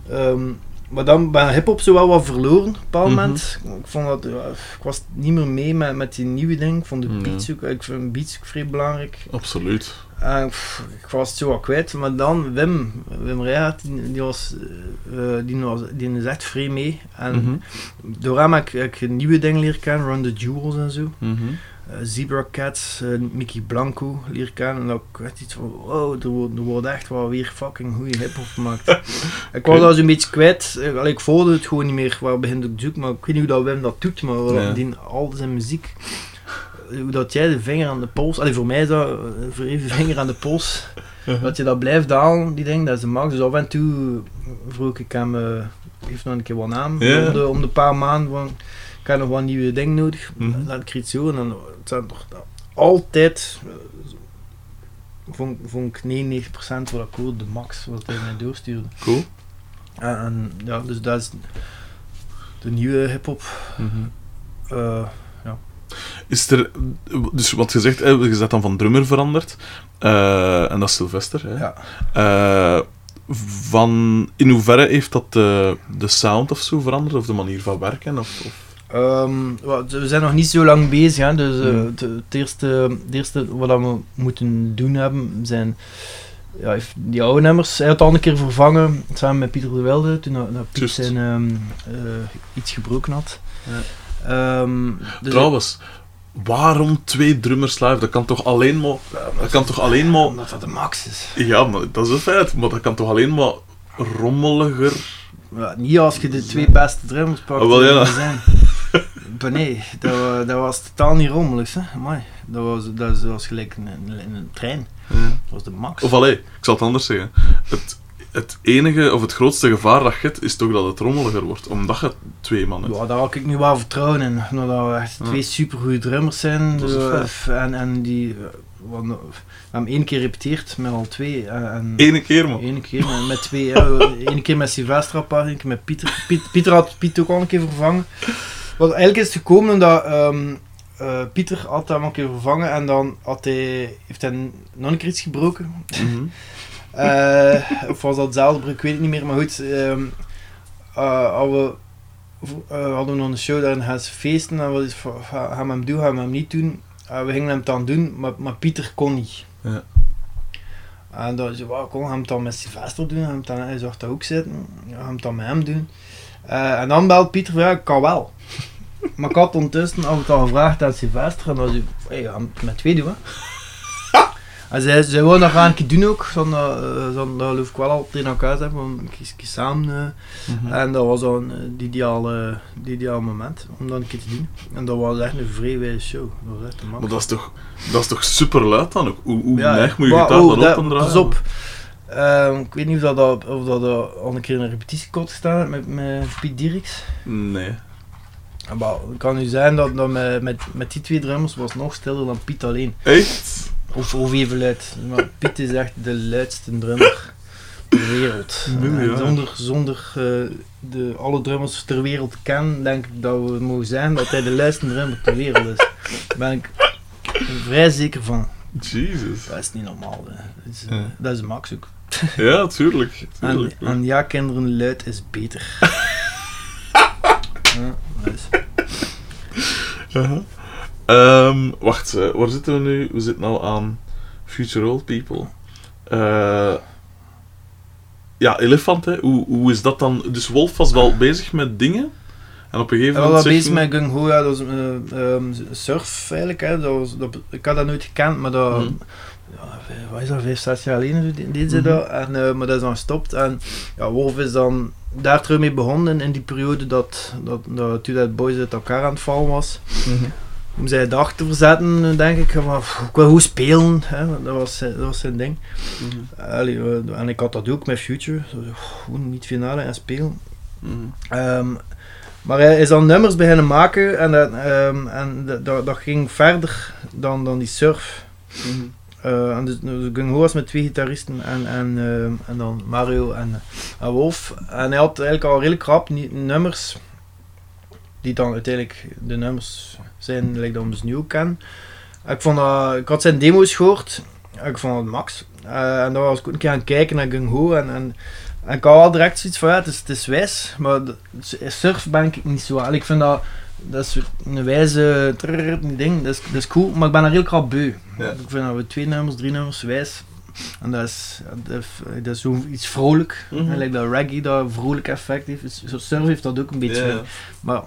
Ehm, maar dan ben hip-hop zo wel wat verloren op een bepaald Mhm. moment. Ik vond dat, ik was niet meer mee met, met die nieuwe dingen. Ik vond de Ja. beats ook, ik vind beats ook vrij belangrijk. Absoluut. En pff, ik was het zo wat kwijt, maar dan Wim, Wim Rijgaard, die, die, was, eh, die, was, die is echt vrij mee. En Mhm. door hem heb ik, heb ik nieuwe dingen leren kennen, Run the Jewels en zo. Mhm. Zebra Cats, eh, Mickey Blanco leren kennen. En ik echt iets van, wow, er wordt, er wordt echt wel weer fucking goede hip-hop gemaakt. ik was dat zo'n beetje kwijt. Eh, allee, ik volgde het gewoon niet meer waar begin ik te zoeken, maar ik weet niet hoe dat Wim dat doet, maar wat Ja. dat die, al zijn muziek. eh, Hoe dat jij de vinger aan de pols, allee, voor mij is dat eh, voor even vinger aan de pols, dat je dat blijft dalen, die ding, dat is de max. Dus af en toe vroeg ik hem, eh heeft nog een keer wat naam, om, de, om de paar maanden, van, ik heb nog wat nieuwe dingen nodig, Mhm. laat ik iets horen. En dan zijn toch altijd, eh, vond, vond ik 99% wat ik hoorde, de max, wat hij mij doorstuurde. Cool. En, en ja, dus dat is de nieuwe hip-hop. Mhm. eh, Is er, dus wat je zegt, hè, je bent dan van drummer veranderd. eh, en dat is Sylvester. Hè? ja. Van, in hoeverre heeft dat de, de sound of zo veranderd? Of de manier van werken? Of, of... Ehm, we zijn nog niet zo lang bezig, hè, dus eh, Mhm. het, het eerste, het eerste wat we moeten doen hebben zijn ja, die oude nummers. Hij had het al een keer vervangen samen met Pieter de Wilde toen dat, dat Piet Juist. zijn ehm, eh, iets gebroken had. Ehm, dus Trouwens, waarom twee drummers live? Dat kan toch alleen maar... Dat kan toch alleen maar... omdat dat de max is. Ja, maar dat is een feit. Maar dat kan toch alleen maar rommeliger... Ja, niet als je de twee beste drummers pakt. Oh, wel, ja. die er zijn. Nee, dat, dat was totaal niet rommelig. Hè. Amai, dat, was, dat was gelijk een, een trein. Dat was de max. Of allee, ik zal het anders zeggen. Het, het enige, of het grootste gevaar dat je hebt, is toch dat het rommeliger wordt. Omdat je twee man hebt. Ja, daar had ik nu wel vertrouwen in. Omdat we echt Ja. twee supergoeie drummers zijn. Eh, en, en die... eh, wat nou- we hebben één keer repeteerd met al twee. eh, En, Ene keer, man. Eén keer met, met twee. Eén keer met Sylvester apart, één keer met Pieter. Piet- Pieter had Piet ook al een keer vervangen. Want eigenlijk is het gekomen omdat ehm, eh, Pieter had hem een keer vervangen en dan had hij, heeft hij nog een keer iets gebroken. Mhm. Eh, of was dat hetzelfde breuk, ik weet het niet meer. Maar goed, ehm eh, hadden, we, hadden we nog een show daar in Haas feesten en we is gaan we hem doen, gaan we hem niet doen. We gingen hem dan doen, maar, maar Pieter kon niet. Ja. En dan zei "Wauw, kon hem dan met Sylvester doen, hem dan, hij zag dat ook zitten, ja, hem dan met hem doen. En dan belt Pieter van, ja, ik kan wel. Maar ik had ondertussen af en toe gevraagd aan Sylvester, en dan zei hij, hey, hem met twee doen, hè. En zij, zij wou dat gaan doen ook, zo'n, uh, zo'n, dat hoef ik wel altijd in elkaar te hebben, om een keer, keer samen... eh, Mhm. en dat was dan het ideale, het ideale moment om dat een keer te doen. En dat was echt een vrij wijze show. Dat was echt. Maar dat is toch, dat is toch super luid dan ook? Hoe, hoe Ja, neig moet je gitaar oh, dan dat- op? Pas op. Ehm, ik weet niet of dat, dat- of dat, dat al een keer in een repetitiekot gestaan heeft met, met Piet Dirks. Nee. Maar het kan nu zijn dat, dat met, met, met die twee drummers was nog stiller dan Piet alleen. Echt? Of, of even luid. Maar Piet is echt de luidste drummer ter wereld. Nee, En ja. Zonder, zonder eh, de, alle drummers ter wereld kennen, denk ik dat we mogen zijn dat hij de luidste drummer ter wereld is. Daar ben ik vrij zeker van. Jesus. Dat is niet normaal. hè. Dat is, Ja. dat is Max ook. Ja, tuurlijk. En, tuurlijk. en ja, kinderen, luid is beter. ja, Aha. Ehm, wacht, eh, waar zitten we nu? We zitten nou aan Future Old People. Eh, ja, Elefant, hè. Hoe, hoe is dat dan? Dus Wolf was wel bezig met dingen. En op een gegeven Ik was moment. al zegt bezig met Gung Ho, ja, dat is eh, ehm, surf eigenlijk. Hè. Dat was, dat, ik had dat nooit gekend, maar dat, Mhm. ja, wat is dat, vijf, zes jaar geleden de- deden ze Mhm. dat. En, eh, maar dat is dan gestopt. En ja, Wolf is dan daar terug mee begonnen in die periode dat, dat, dat Two Dead Boys uit elkaar aan het vallen was. Mhm. Om zij dag te verzetten, denk ik. Maar, ik wil goed spelen, hè. dat, was, zijn- dat was zijn ding. Mhm. Allee, en ik had dat ook met Future. Gewoon niet finale en spelen. Mhm. Ehm, maar hij is dan nummers beginnen maken en, dat, ehm, en dat, dat, dat ging verder dan, dan die surf. Mhm. En dus, Gung Ho was met twee gitaristen en, en, ehm, en dan Mario en, en Wolf. En hij had eigenlijk al redelijk rap nie- nummers, die dan uiteindelijk de nummers zijn we ze nu ook kennen. Ik, vond ik had zijn demo's gehoord, ik vond het max. Eh, en dan was ik een keer aan het kijken naar Gung Ho en, en, ik had wel direct zoiets van ja, het is, het is wijs, maar surf ben ik niet zo. Ik vind dat, dat is een wijze ding, dat is, dat is cool, maar ik ben er heel krap beu. Ja. Ik vind dat we twee nummers, drie nummers wijs. En dat is, dat is, zo iets vrolijk. Like dat reggae dat vrolijk effect heeft. Zo surf heeft dat ook een beetje. Maar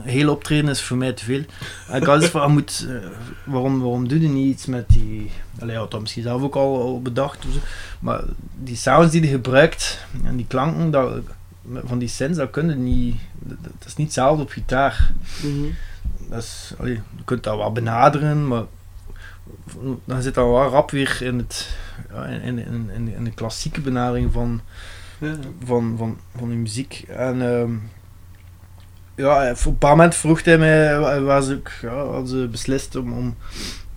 heel optreden is voor mij te veel. En ik had eens van, moet, eh, waarom, waarom doe je niet iets met die... Allee, had dat misschien zelf ook al, al bedacht. Maar die sounds die je gebruikt en die klanken dat, van die synths, dat kun je niet... Dat, is niet hetzelfde op gitaar. Mhm. Dat is, allee, je kunt dat wel benaderen, maar dan zit dat wel rap weer in, het, in, in, in, in de klassieke benadering van, Ja. van, van, van die muziek. En ehm, ja, op een paar moment vroeg hij mij, wa- waar ze ook, ja, hadden ze beslist om, om,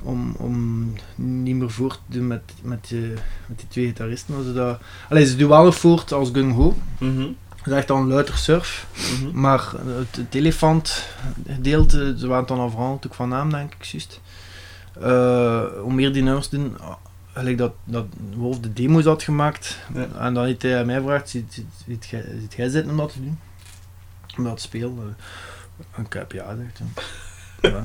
om, om niet meer voort te doen met, met, die, met die twee gitaristen. Ze, dat, allee, ze doen wel voort als Gung Ho. Mhm. Dat is echt dan luider surf. Mhm. Maar het, het elefant-gedeelte, ze waren dan al veranderd ook van naam, denk ik, juist. Eh, hoe meer die nummers doen, ah, gelijk dat, dat Wolf de demo's had gemaakt. Ja. En dan heeft hij mij gevraagd, ziet, ziet, ziet, jij- zitten om dat te doen? Om dat te spelen? Eh, En ik heb ja gezegd. Ja.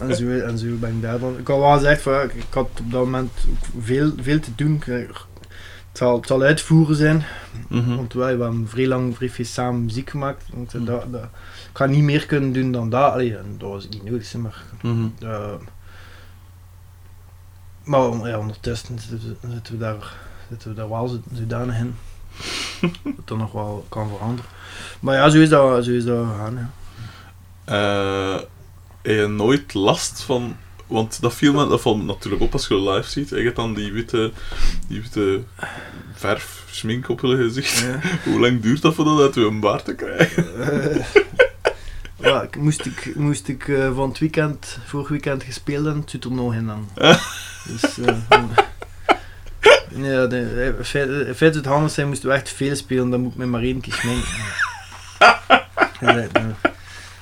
En, zo, en zo ben ik daar dan. Ik had wel gezegd, van, ik, ik had op dat moment ook veel, veel te doen. Ik- Het zal, het zal uitvoeren zijn. Mhm. Want wij hebben vrij lang vrij veel samen muziek gemaakt. Want, Mhm. dat, dat, ik ga niet meer kunnen doen dan dat. Allee, dat was niet nodig, maar. Eh, maar ja, ondertussen zitten we, zitten we daar, zitten we daar wel zo- zodanig in. dat dat nog wel kan veranderen. Maar ja, zo is dat, zo is dat gegaan. Ja. Eh, heb je nooit last van... Want dat viel me dat valt me natuurlijk op als je live ziet. Je hebt dan die witte, die witte verf, schmink op je gezicht. Ja. Hoe lang duurt dat voordat uit je een baard te krijgen? Eh, ja, ik moest ik, moest ik eh, van het weekend, vorig weekend gespeeld hebben, het zit er nog in dan. dus, eh, ja, de, in feite- in feite het handig zijn, moesten we echt veel spelen, dan moet ik me maar één keer schminken.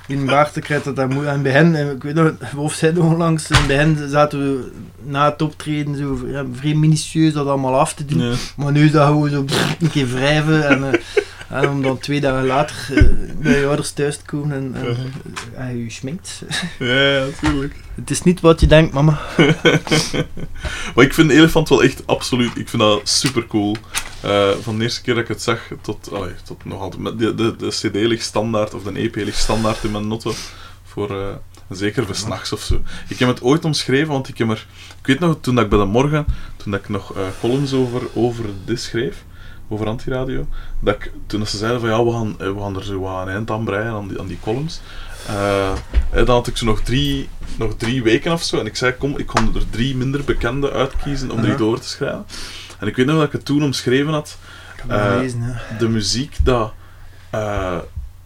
In een baard te krijgen dat dat moet. En bij hen, eh, ik weet nog, zei het onlangs, in bij hen zaten we na het optreden zo ja, vrij minutieus dat allemaal af te doen. Maar nu is dat gewoon zo brrr, een keer wrijven en, eh, en om dan twee dagen later eh, bij je ouders thuis te komen en, en en je schminkt. Ja, natuurlijk. Het is niet wat je denkt, mama. Maar ik vind Elefant wel echt absoluut, ik vind dat super cool. van de eerste keer dat ik het zag tot, allee, tot nog altijd. De, de, de CD ligt standaard, of de EP ligt standaard in mijn noten. Voor, eh, zeker voor s'nachts of zo. Ik heb het ooit omschreven, want ik heb er. Ik weet nog, toen dat ik bij de morgen, toen dat ik nog eh, columns over, over dit schreef, over Antiradio, dat ik, toen ze zeiden van ja, we gaan, eh, we gaan er zo wat een eind aan breien aan die, aan die columns. eh, eh, dan had ik zo nog drie, nog drie weken of zo. En ik zei, kom, ik kon er drie minder bekende uitkiezen om die Ja. door te schrijven. En ik weet nog dat ik het toen omschreven had. De muziek dat...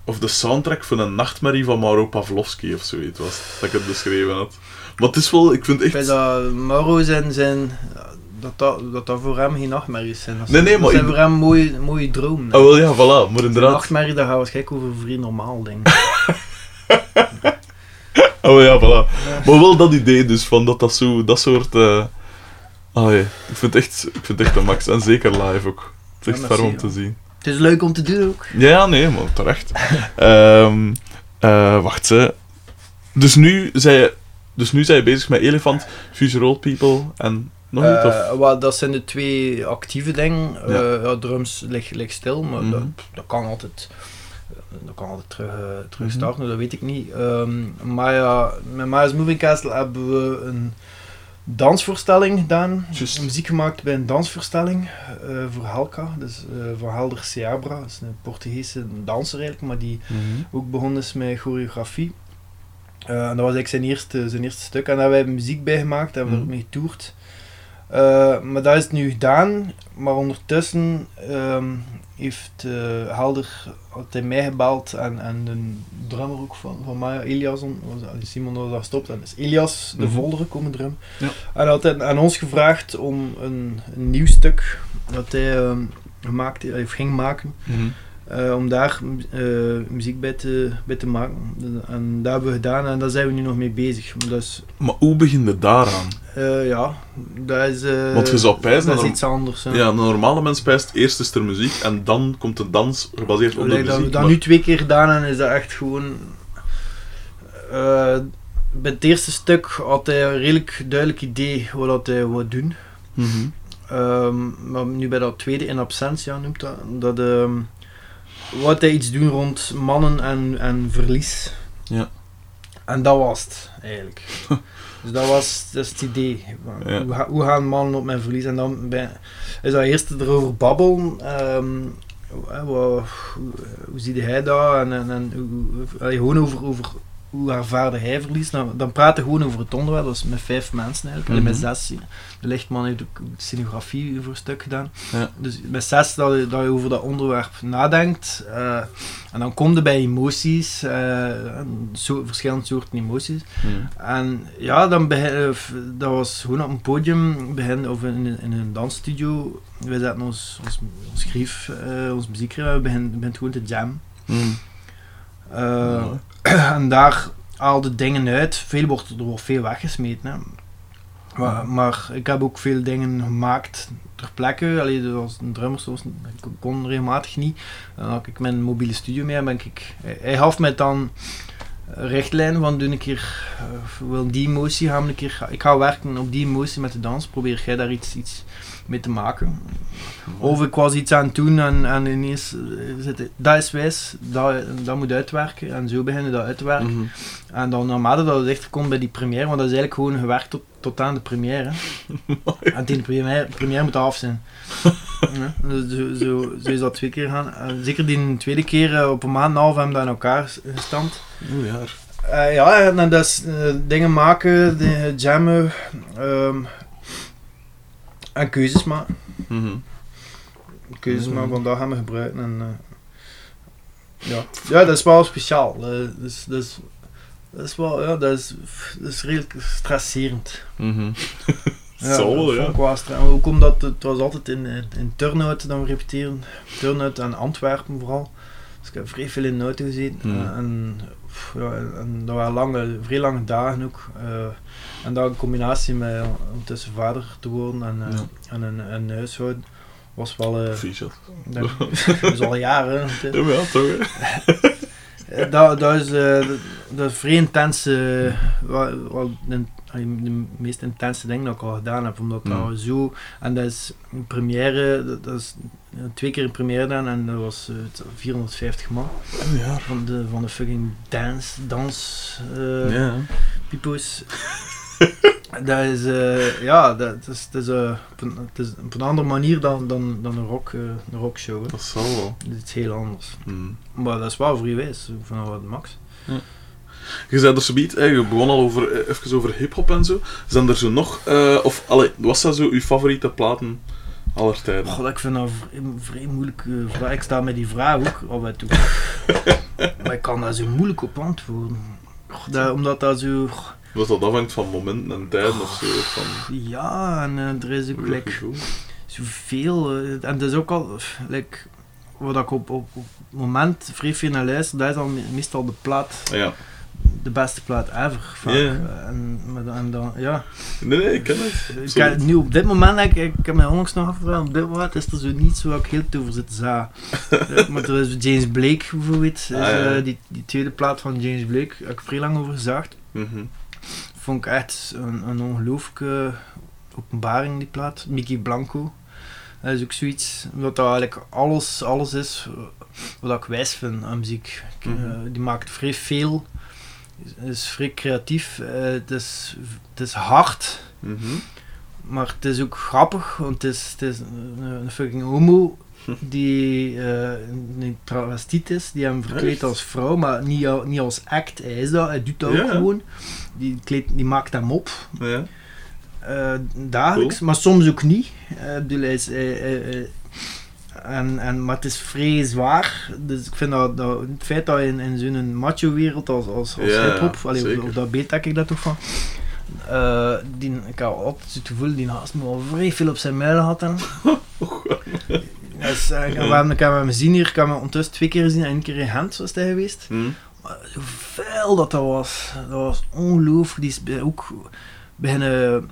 of de soundtrack van een nachtmerrie van Mauro Pavlovsky of zoiets was. Dat ik het beschreven had. Maar het is wel... Ik vind echt... dat Mauro zijn, zijn dat, dat, dat dat voor hem geen nachtmerries zijn. Dat Nee, nee, dat maar zijn in- voor hem mooie, mooie dromen. Oh, wel ja, voilà. Maar inderdaad... nachtmerrie, dat gaat waarschijnlijk over vrij normaal, ik. Oh ja, voilà. Maar wel dat idee dus, van dat dat zo... Dat soort... ah, ja. Ik vind echt... Ik vind echt een max. En zeker live ook. Het is echt Ja, om te zien. Het is leuk om te doen ook. Ja, nee, maar terecht. Ehm eh, wacht, ze. Dus nu zijn je... Dus nu zijn je bezig met Elefant, Future Old People en nog? Of? Eh, dat zijn de twee actieve dingen. Ja. Eh, ja, drums ligt, ligt stil, maar Mhm. dat, dat kan altijd. Dat kan altijd terug, eh, terug starten, dat weet ik niet. Ehm, maar ja, met Maya's Moving Castle hebben we een dansvoorstelling gedaan. Muziek gemaakt bij een dansvoorstelling eh, voor Halka, dus eh voor Helder Seabra. Dat is een Portugese danser eigenlijk, maar die Mhm. ook begonnen is met choreografie. Eh, en dat was eigenlijk zijn eerste, zijn eerste stuk. En daar hebben wij muziek bij gemaakt, daar hebben we Mhm. ermee getoerd. Eh, maar dat is nu gedaan. Maar ondertussen ehm, heeft eh Helder hij mij gebeld en, en de drummer ook van, van Maya, Elias, on- was, allee, Simon had dat stopt. En is Elias, de Mhm. voldere, komen drum. Ja. En hij aan ons gevraagd om een, een nieuw stuk dat hij ehm, gemaakt, heeft- ging maken. Mhm. Eh, om daar eh, muziek bij te, bij te maken. En dat hebben we gedaan en daar zijn we nu nog mee bezig. Dus Maar hoe begin je daaraan? eh, ja, dat is, Want je zou pijzen dat is iets anders. hè. Ja, een normale mens pijst, eerst is er muziek en dan komt de dans gebaseerd op de Like dat we muziek. dat maar- nu twee keer gedaan en is dat echt gewoon... bij het eerste stuk had hij een redelijk duidelijk idee wat dat hij wou doen. Mhm. Ehm, maar nu bij dat tweede in absentia noemt dat, dat ehm wat hij iets doen rond mannen en, en verlies. Ja. En dat was het eigenlijk. dus dat was, dat is het idee. Ja. Hoe, ga- hoe gaan mannen op mijn verlies? En dan bij, is dat eerst erover babbelen. ehm, hoe, hoe, hoe, hoe zie hij dat? En, en, en hoe, gewoon over, over hoe ervaarde hij verlies. Nou, dan praten we gewoon over het onderwerp. Dat is met vijf mensen eigenlijk. Mhm. met zes. De lichtman heeft ook scenografie voor een stuk gedaan. Ja. Dus met zes dat je, dat je over dat onderwerp nadenkt. eh, en dan kom je bij emoties. eh, zo, verschillende soorten emoties. Mhm. En ja, dan begin, eh, dat was gewoon op een podium, begin, of in, in een dansstudio. Wij zetten ons, ons, ons grief, eh, ons muziek we beginnen beginnen gewoon te jam. Mhm. en daar haalde dingen uit. Veel wordt er wordt veel weggesmeten. Hè. Maar, maar ik heb ook veel dingen gemaakt ter plekke. Allee, er was een drummer, zoals, ik kon regelmatig niet. Dan had ik mijn mobiele studio mee en ben ik... Hij, gaf mij dan richtlijnen van doe een keer, uh, wil die emotie gaan een keer... Ik ga werken op die emotie met de dans. Probeer jij daar iets, iets mee te maken. Of ik was iets aan het doen en, en ineens eh, zit dat is wijs, dat, dat moet uitwerken. En zo beginnen dat uit te werken. Mhm. En dan naarmate dat het dichter komt bij die première, want dat is eigenlijk gewoon gewerkt tot, tot aan de première. en tegen de première, première moet af zijn. ja, dus zo, zo, zo is dat twee keer gaan. Zeker die tweede keer, eh, op een maand en een half, hebben we dat in elkaar gestampt. Oeh, ja. Eh, ja, en dan dat is dingen maken, de, jammen ehm, en keuzes maken. Mhm. Keuzes Mhm. maken, want dat gaan we gebruiken. En, eh, ja. ja, dat is wel speciaal. Eh, dus, dus, dat is wel, ja, dat is, dat is redelijk stresserend. Mhm. Ja, Zo, dat ja. Ook omdat het was altijd in, in, in Turnhout dat we repeteren. Turnhout en Antwerpen vooral. Dus ik heb vrij veel in de auto gezeten. Eh, en, pff, ja, en dat waren lange, vrij lange dagen ook. Eh, en dat in combinatie met ondertussen vader te worden en, eh, Ja. en een, een huishouden was wel... Fichel. dat, is al jaren. Ja, ja, toch, dat, dat is, eh, dat- is vrij intense, wat, wat de, de meest intense ding dat ik al gedaan heb, omdat dat zo, en dat is een première, dat, dat is twee keer een première gedaan en dat was eh, het 450 man Oh, ja. van de, van de fucking dance, dans, eh ja. pipo's. dat is, eh, ja, dat is, het is, eh, op, een, het is op een andere manier dan, dan, dan een, rock, eh, een rockshow. hè. Dat zal wel. Het is heel anders. Hmm. Maar dat is wel vrijwijs, vanaf wat max. Je zei er zoiets, hè, je begon al over, eh, even over hip-hop en zo. Zijn er zo nog, eh, of allee, was dat zo uw favoriete platen aller tijden? God, ik vind dat een vrij, vrij moeilijk eh, vraag. Ik sta met die vraag ook al bij toe. maar ik kan daar zo moeilijk op antwoorden. God, dat, omdat dat zo... Was dat afhangt van momenten en tijden of zo? Van Ja, en eh, er is ook like, zoveel. eh, en dat is ook al... Like, wat ik op, op, op het moment vrij veel naar luister, dat is dan me- meestal de plaat, ja. De beste plaat ever. Vaak. Ja. En, dan- en dan, ja. Nee, nee, ik ken het. Ik Absoluut. heb, nu op dit moment, ik, ik heb mij onlangs nog afgevraagd, op dit moment is er zo niet zo wat ik heel te over zit. Eh, maar er is James Blake bijvoorbeeld, Ah, ja. eh, die, die tweede plaat van James Blake, heb ik vrij lang over gezaagd. Mhm. Vond ik echt een, een ongelooflijke openbaring, die plaat. Mickey Blanco. Dat is ook zoiets, wat dat eigenlijk alles, alles is eh, wat ik wijs vind aan muziek. Ik, eh, Mhm. die maakt vrij veel, is, is vrij creatief, eh, het, is, het is hard. Mhm. Maar het is ook grappig, want het is, het is een, fucking homo die eh, een travestiet is, die hem verkleedt Echt? als vrouw, maar niet, al- niet als act. Hij is dat, hij doet dat Ja. ook gewoon. Die, kleedt, die maakt hem op, Ja. eh, dagelijks, maar soms ook niet. Hij is, hij- hij- en, en, maar het is vrij zwaar. Dus ik vind dat, dat het feit dat je in, in zo'n macho-wereld als, als, als Ja, hip-hop, of, dat ik dat toch van. Eh, die, ik had altijd het gevoel die naast me al vrij veel op zijn muil had. En, dus, we hebben ik heb hem gezien hier, ik heb hem ondertussen twee keer gezien en één keer in Gent was hij geweest. Mhm. Maar Hoeveel dat dat was, dat was ongelooflijk. Die is ook beginnen.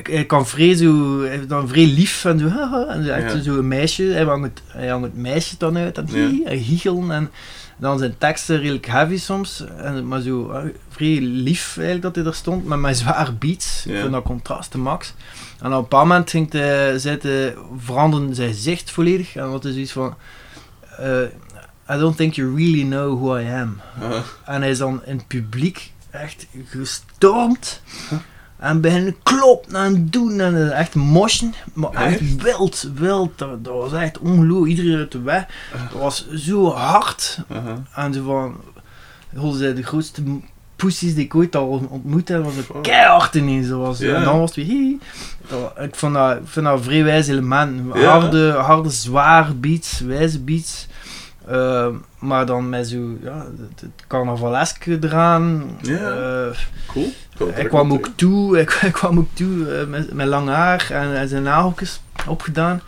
Ik, ik kan vrij zo, hij dan vrij lief en zo, haha, en zo, echt Ja. zo een meisje, hij hangt het, hij hangt het meisje dan uit en, Ja. hi, en giechelen en dan zijn teksten redelijk heavy soms, en, maar zo eh, vrij lief eigenlijk dat hij er stond, met mijn zware beats, ik Ja. vind dat contrast de max. En op een bepaald moment ging hij, hij, veranderde zijn zicht volledig en wat is zoiets van, eh, I don't think you really know who I am. Ah, En hij is dan in het publiek echt gestormd. En beginnen kloppen en doen en echt moshen. Maar echt wild, wild. Dat, dat was echt ongelooflijk. Iedereen uit de weg. Dat was zo hard. aha. En zo van... Zei de grootste poesies die ik ooit al ontmoet heb. Was het keihard ineens. Was. En dan was het weer... hi. Ik vond dat, ik vind dat een vrij. Ja. Harde, harde, zware beats. Wijze beats. Eh, maar dan met zo... Ja, het, het carnavaleske eraan. Ja. Eh, Cool. Ik hij kwam ook toe, hij kwam ook toe eh, met, met lang haar en, en zijn nageltjes opgedaan.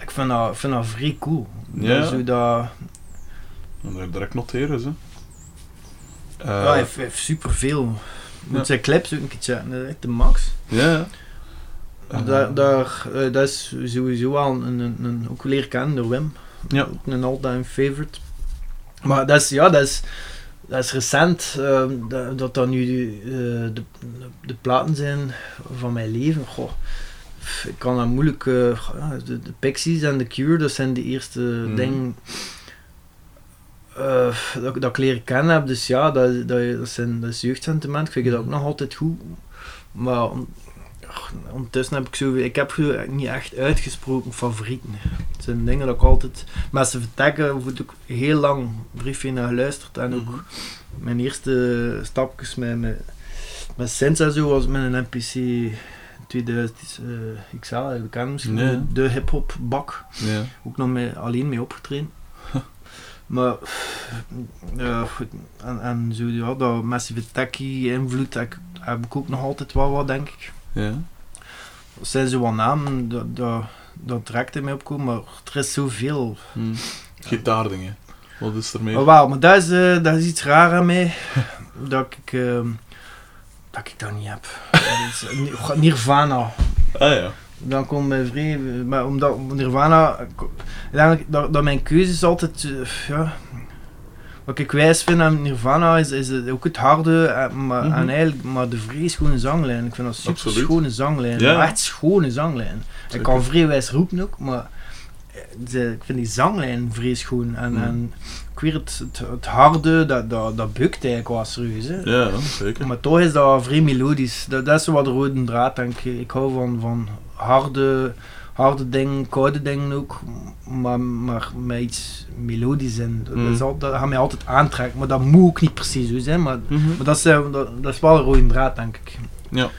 Ik vind dat, ik vind dat vrij cool. Ja. Dat Zo dat, ik direct noteren, ze. Eh, ja, hij heeft, heeft superveel. Moet Ja. zijn clips ook een keer checken, dat is echt de max. ja. Eh, daar, daar, eh, dat is sowieso een, een, een, ook leren kennen door Wim. Ja. Een all-time favorite. Maar dat is, ja, dat is, dat is recent eh, dat, dat dat nu eh, de, de, platen zijn van mijn leven. Goh, ik kan dat moeilijk. eh, de, de Pixies en The Cure, dat zijn de eerste Mhm. dingen eh, dat, dat ik leren kennen heb. Dus ja, dat, dat, dat, zijn, dat is jeugdsentiment. Ik vind dat ook nog altijd goed. Maar ondertussen heb ik zo, ik heb niet echt uitgesproken favorieten. Het zijn dingen dat ik altijd mensen vertrekken, heb ik heel lang briefje naar geluisterd en ook Mhm. mijn eerste stapjes met, met, met Sins en zo was met een NPC 2000 eh XL, we kennen misschien Nee. de, de hip-hop bak, Ja. ook nog mee, alleen mee opgetraind. Maar goed, en, en zo, ja, dat Massive Techie invloed heb, heb ik ook nog altijd wel wat, denk ik. Ja. Zijn zo wat namen, dat, dat, dat direct in mij opkomen, maar er is zoveel. Hm. Gitaardingen. Wat is er mee? Maar wel, maar dat is, eh, dat is iets raar aan mij, dat ik, ehm, dat ik dat niet heb. Dat is, eh, Ni- Nirvana, Ah ja. dan komt mijn vrij, maar omdat Nirvana, dat, dat mijn keuzes altijd, eh, ja, wat ik wijs vind aan Nirvana is, is het ook het harde, eh, maar, Mhm. en eigenlijk, maar de vrij schone zanglijn. Ik vind dat super Absoluut. schone zanglijn. Ja. Echt schone zanglijn. Zeker. Ik kan vrij wijs roepen ook, maar eh, de- ik vind die zanglijn vrij schoon. En, Mhm. en ik weet het, het, het harde, dat, dat, dat bukt eigenlijk wel serieus. Hè. Ja, zeker. Maar toch is dat vrij melodisch. Dat, dat is wat de rode draad, denk ik. Ik hou van, van harde, harde dingen, koude dingen ook, maar, maar met iets melodisch in. Dat, is al, dat gaat mij altijd aantrekken, maar dat moet ook niet precies zo zijn. Maar, Mhm. maar dat, is, eh, dat, dat is wel een rode draad, denk ik. Ja.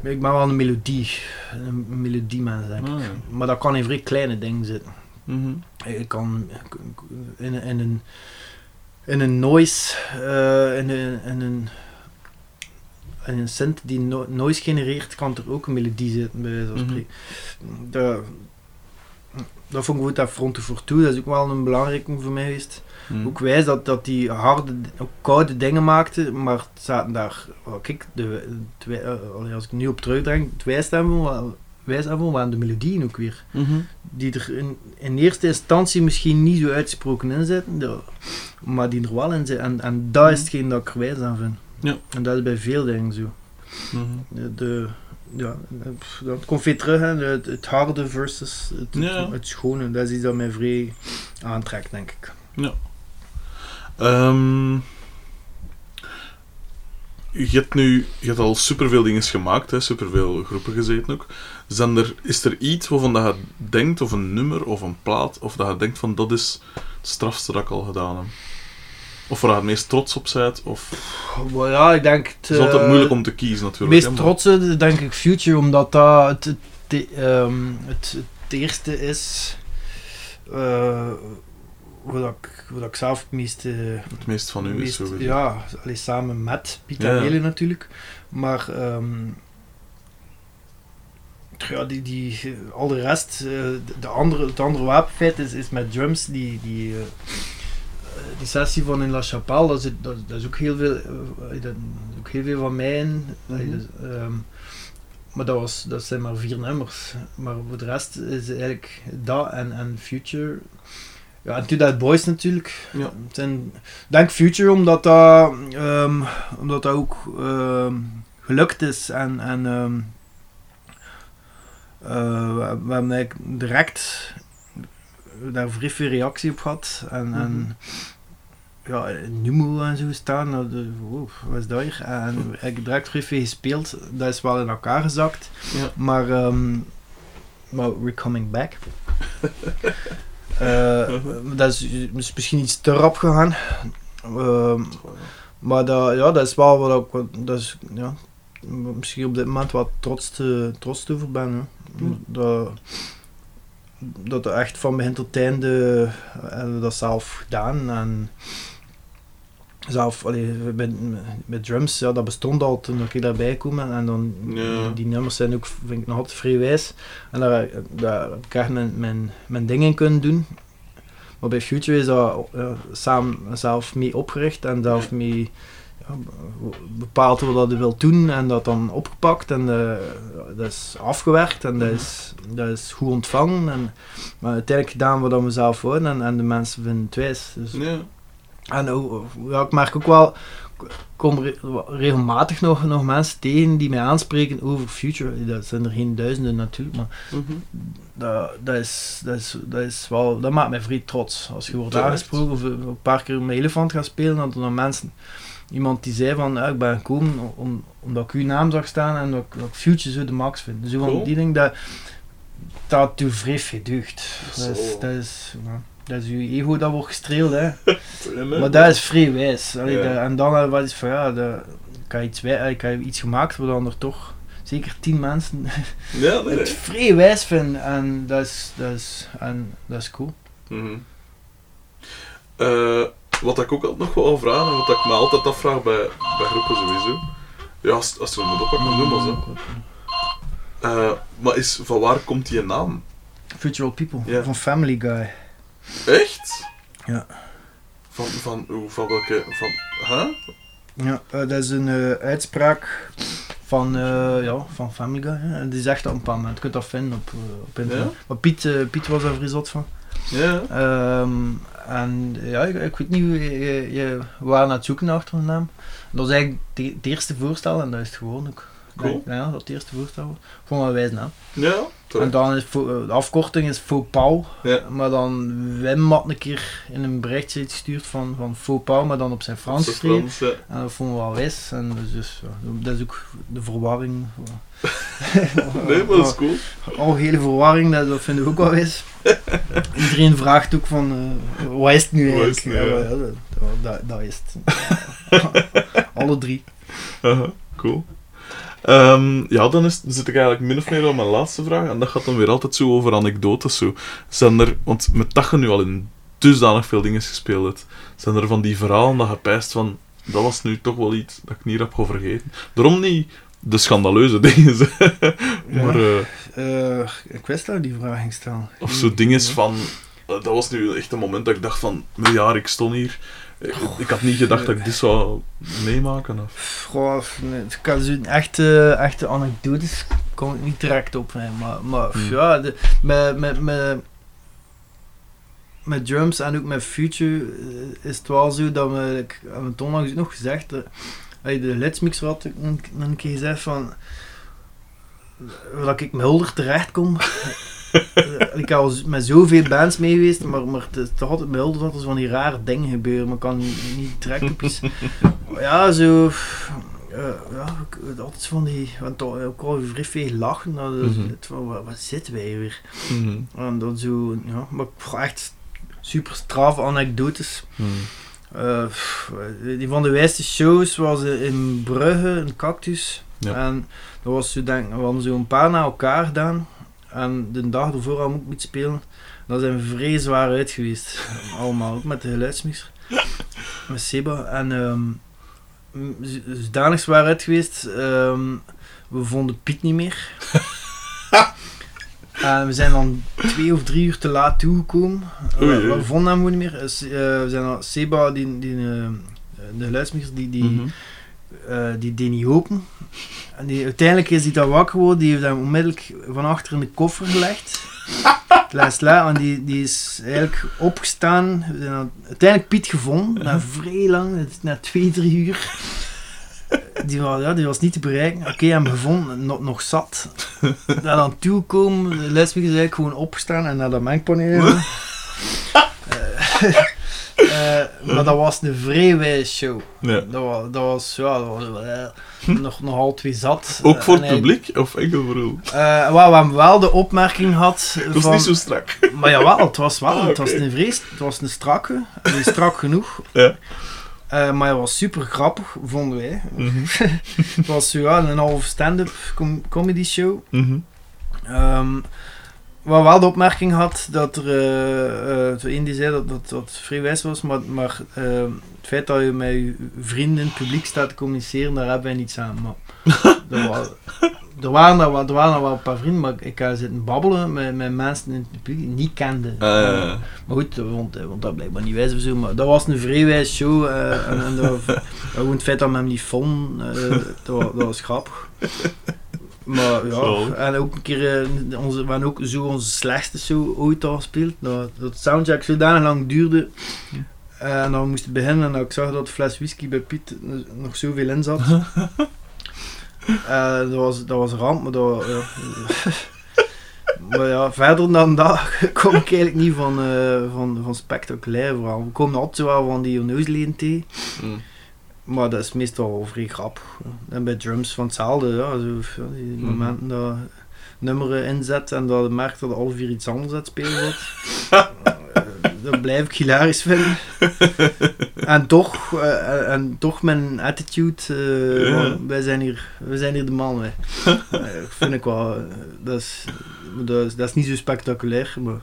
Maar ik ben wel een melodie, een melodiemens, denk ik. Ah, ja. Maar dat kan in vrij kleine dingen zitten. Mhm. Ik kan in, in een, in een noise, eh, in, een, in, een, in een synth die no- noise genereert, kan er ook een melodie zitten, bij wijze van Mhm. spreken. Dat, dat vond ik goed, dat front voor toe, dat is ook wel een belangrijke voor mij geweest. Mhm. Ook wijs dat, dat die harde, koude dingen maakte, maar het zaten daar, oh, kijk, de, eh, als ik nu op terugdenk, het wijstemmen, wa- wijstemmen waren de melodieën ook weer Mhm. die er in, in eerste instantie misschien niet zo uitgesproken in zitten, maar die er wel in zitten. En, en dat is hetgeen dat ik er wijs aan vind. Ja. En dat is bij veel dingen zo. Mhm. De, de- ja, dat komt weer terug, hè, het, het harde versus het, Ja. het schone. Dat is iets dat mij vrij aantrekt, denk ik. Ehm, je hebt nu je hebt al superveel dingen gemaakt, hè, superveel groepen gezeten ook. Zijn er, is er iets waarvan dat je denkt, of een nummer of een plaat, of dat je denkt van dat is het strafste dat ik al gedaan heb? Of waar je het meest trots op bent? Of... Ja, ik denk... Het, Het is altijd eh, moeilijk om te kiezen natuurlijk. meest hè, maar- trotse, denk ik, Future, omdat dat het, het, het, ehm, het, het eerste is eh dat ik, dat ik zelf het meeste... Het meest van u is meest- sowieso. Ja, allee, samen met Pieter Ja, natuurlijk. Maar ehm, ja, die, die, al de rest, eh, de, de andere, het andere wapenfeit is, is met drums, die, die, die sessie van in La Chapelle, dat, zit, dat, dat is ook heel veel, eh, dat is ook heel veel van mij in. Mhm. dus, ehm, maar dat, was, dat zijn maar vier nummers. Maar voor de rest is eigenlijk dat en, en Future. Ja, en To That Boys natuurlijk. Ja. Ik denk Future omdat dat, ehm, omdat dat ook ehm, gelukt is. En, en ehm, eh, we, hebben eigenlijk direct daar vrij veel reactie op gehad. En, Mhm. en ja, Numo en zo staan. wow, wat is dat hier? En ik direct vrij veel gespeeld. Dat is wel in elkaar gezakt. Ja. Maar, ehm, maar we're coming back. Eh, dat is, is misschien iets te rap gegaan. Ehm, maar dat, ja, dat is wel wat ik dat is, ja, misschien op dit moment wat trots, te, trots over ben. Hè. Dat, dat echt van begin tot einde eh, hebben we dat zelf gedaan. En zelf, allee, met, met drums, ja, dat bestond al toen ik daarbij kwam. En, dan, Ja. die nummers zijn ook, vind ik nog altijd vrij wijs. En daar, daar heb ik echt mijn, mijn, mijn dingen in kunnen doen. Maar bij Future is dat samen zelf mee opgericht en zelf mee ja, bepaald wat dat je wilt doen en dat dan opgepakt en eh, dat is afgewerkt en dat is, dat is goed ontvangen. En, maar uiteindelijk gedaan wat we zelf wouden en, en de mensen vinden het wijs. Dus, Ja. En ook- ja, ik merk ook wel, ik kom re- regelmatig nog, nog mensen tegen die mij aanspreken over Future. Dat zijn er geen duizenden natuurlijk, maar Mhm. dat, dat, is, dat, is, dat is wel, dat maakt mij vrij trots. Als je wordt aangesproken of een paar keer met Elefant gaat spelen, dat er dan mensen, iemand die zei van, ja, ik ben gekomen om, omdat ik uw naam zag staan en dat ik, dat ik Future zo de max vind. Zo van Cool. die ding, dat, dat doet vrij deugd. Dat is, dat is, ja, dat is uw ego dat wordt gestreeld, hè. Maar dat is vrij wijs. Allee, Ja. dat- en dan eh, wat is van ja, ik, heb iets, ik heb iets gemaakt waar dan er toch zeker tien mensen Ja, nee, het vrij wijs vinden. En dat is, dat is, en dat is cool. Mhm. Eh, wat ik ook altijd nog wel vraag, en wat ik me altijd afvraag bij, bij groepen sowieso. Ja, als, als je hem moet oppakken, noem maar zo. Eh, maar is, van waar komt die naam? Virtual People van Family Guy. Echt? Ja. Van, van, hoe- van welke, van, huh? Ja, eh, dat is een eh, uitspraak van, eh, ja, van Family Guy. Hè. En die zegt dat op een paar moment. Je kunt dat vinden op, op internet. Ja? Maar Piet, Piet was daar zot van. Ja. Ehm, En ja, ik, ik weet niet, hoe je, je, je we waren aan het zoeken achter een naam. Dat was eigenlijk het eerste voorstel en dat is het gewoon ook. Cool. Ja, dat het eerste. Ik vond dat een wijze naam. Ja, toch. En dan is fo- de afkorting is Faux Pau. Ja. Maar dan Wim had een keer in een berichtje iets gestuurd van, van Faux maar dan op zijn Frans Dat geschreven. Ja. En dat vonden we wel wijs. En dus, dus dat is ook de verwarring. Nee, maar dat is cool. Algehele verwarring, dat, dat vind ik ook wel wijs. Iedereen vraagt ook van, eh, wat is het nu eigenlijk? is het nu, Ja, dat, dat, dat is het. Alle drie. Aha, cool. Ehm, ja, dan is, zit ik eigenlijk min of meer op mijn laatste vraag. En dat gaat dan weer altijd zo over anekdotes. Zo. Zijn er, want met dat je nu al in dusdanig veel dingen gespeeld hebt, zijn er van die verhalen dat je pijst van, dat was nu toch wel iets dat ik niet heb vergeten. Daarom niet de schandaleuze dingen, maar eh, Eh, ik wist dat die vraag ging stellen. of zo dingen van, eh, dat was nu echt een moment dat ik dacht van, miljard, ik stond hier. Ik, ik had niet gedacht dat ik dit zou meemaken. Of... Goh, nee, ik kan zo'n echte, echte anekdotes kom ik niet direct op. hè. Maar, maar Hmm. ja, de, met, met, met, met drums en ook met Future eh, is het wel zo dat we, ik heb het onlangs nog gezegd, je de lidsmixer had, ik een, een keer gezegd van dat ik met Hulder terecht kom. Ik heb al met zoveel bands mee geweest, maar, maar het is toch altijd bij Hulder dat er zo van die rare dingen gebeuren, maar ik kan niet, direct op iets. Ja, zo. eh, ja, ik- altijd van die. Want toch ook al vrij veel lachen. Dat Mhm. het van, wat, wat zitten wij hier weer? Mhm. En dat zo. Ja, maar echt super straffe anekdotes. Pff, die van de wijste shows was in Brugge, een cactus. Ja. En dat was zo, denk, we hadden zo een paar na elkaar gedaan. En de dag ervoor hadden we ook moeten spelen. Dat zijn we vrij zwaar uit geweest. Allemaal, ook met de geluidsmixer. Met Seba. En m- z- zodanig zwaar uit geweest. ehm, we vonden Piet niet meer. en we zijn dan twee of drie uur te laat toegekomen. We, vonden hem niet meer. Eh, we zijn dan, Seba, die, die, eh, de geluidsmixer, die, die, Mhm. eh, die deed niet open. En die, uiteindelijk is hij dan wakker geworden. Die heeft hem onmiddellijk van achter in de koffer gelegd. La sla, en die, die is eigenlijk opgestaan. We zijn dan uiteindelijk Piet gevonden. Na vrij lang, na twee, drie uur. Die was, ja, die was niet te bereiken. Oké, hem gevonden, nog, nog zat. Daar dan toekomen, de lesmix is eigenlijk gewoon opgestaan en naar dat mengpaneel. Eh, eh, maar dat was een vrij wijze show. Ja. Dat was, dat was, ja, dat was eh, nog, nog al twee zat. Ook voor het hij- publiek of enkel voor u? eh, waar we wel de opmerking had Dat is van... niet zo strak. Maar jawel, het was wel, Ah, het was een vrees, het was een strakke, is strak genoeg. Ja. Eh, maar hij was super grappig, vonden wij. Mhm. Het was ja, een half stand-up com- comedy show. Mhm. Ehm waar wel de opmerking had dat er eh, eh, zo één die zei dat dat, dat vrij wijs was, maar, maar eh, het feit dat je met je vrienden in het publiek staat te communiceren, daar hebben wij niets aan. Maar er, wa- er, waren er, wel- er waren er wel een paar vrienden, maar ik heb zitten babbelen met, met mensen in het publiek die ik niet kende. Ja. Maar goed, dat vond, hij vond dat blijkbaar niet wijs of zo, maar dat was een vrij wijs show. eh, en, en dat, het feit dat men hem niet vond, eh, dat, dat was grappig. Maar ja, Zo. en ook een keer, eh, onze, we hebben ook zo onze slechtste show ooit al gespeeld. Dat, dat soundcheck zodanig lang duurde. En dan moest het beginnen en ik zag dat de fles whisky bij Piet nog zoveel in zat. Eh, dat, was, dat was een ramp, maar dat... ja. maar ja, verder dan dat kom ik eigenlijk niet van, eh, van, van spectaculair vooral. We komen altijd wel van die onnozelheden tegen. Mm. Maar dat is meestal vrij grappig. En bij drums van hetzelfde, ja, zo, die Mhm. momenten dat nummeren inzet en dat je merkt dat alle vier iets anders aan het spelen wordt. Dat blijf ik hilarisch vinden. en toch, eh, en toch mijn attitude, van, wij, zijn hier, wij zijn hier de man. Hè. Eh, vind ik wel, dat is, dat, is, dat is niet zo spectaculair, maar...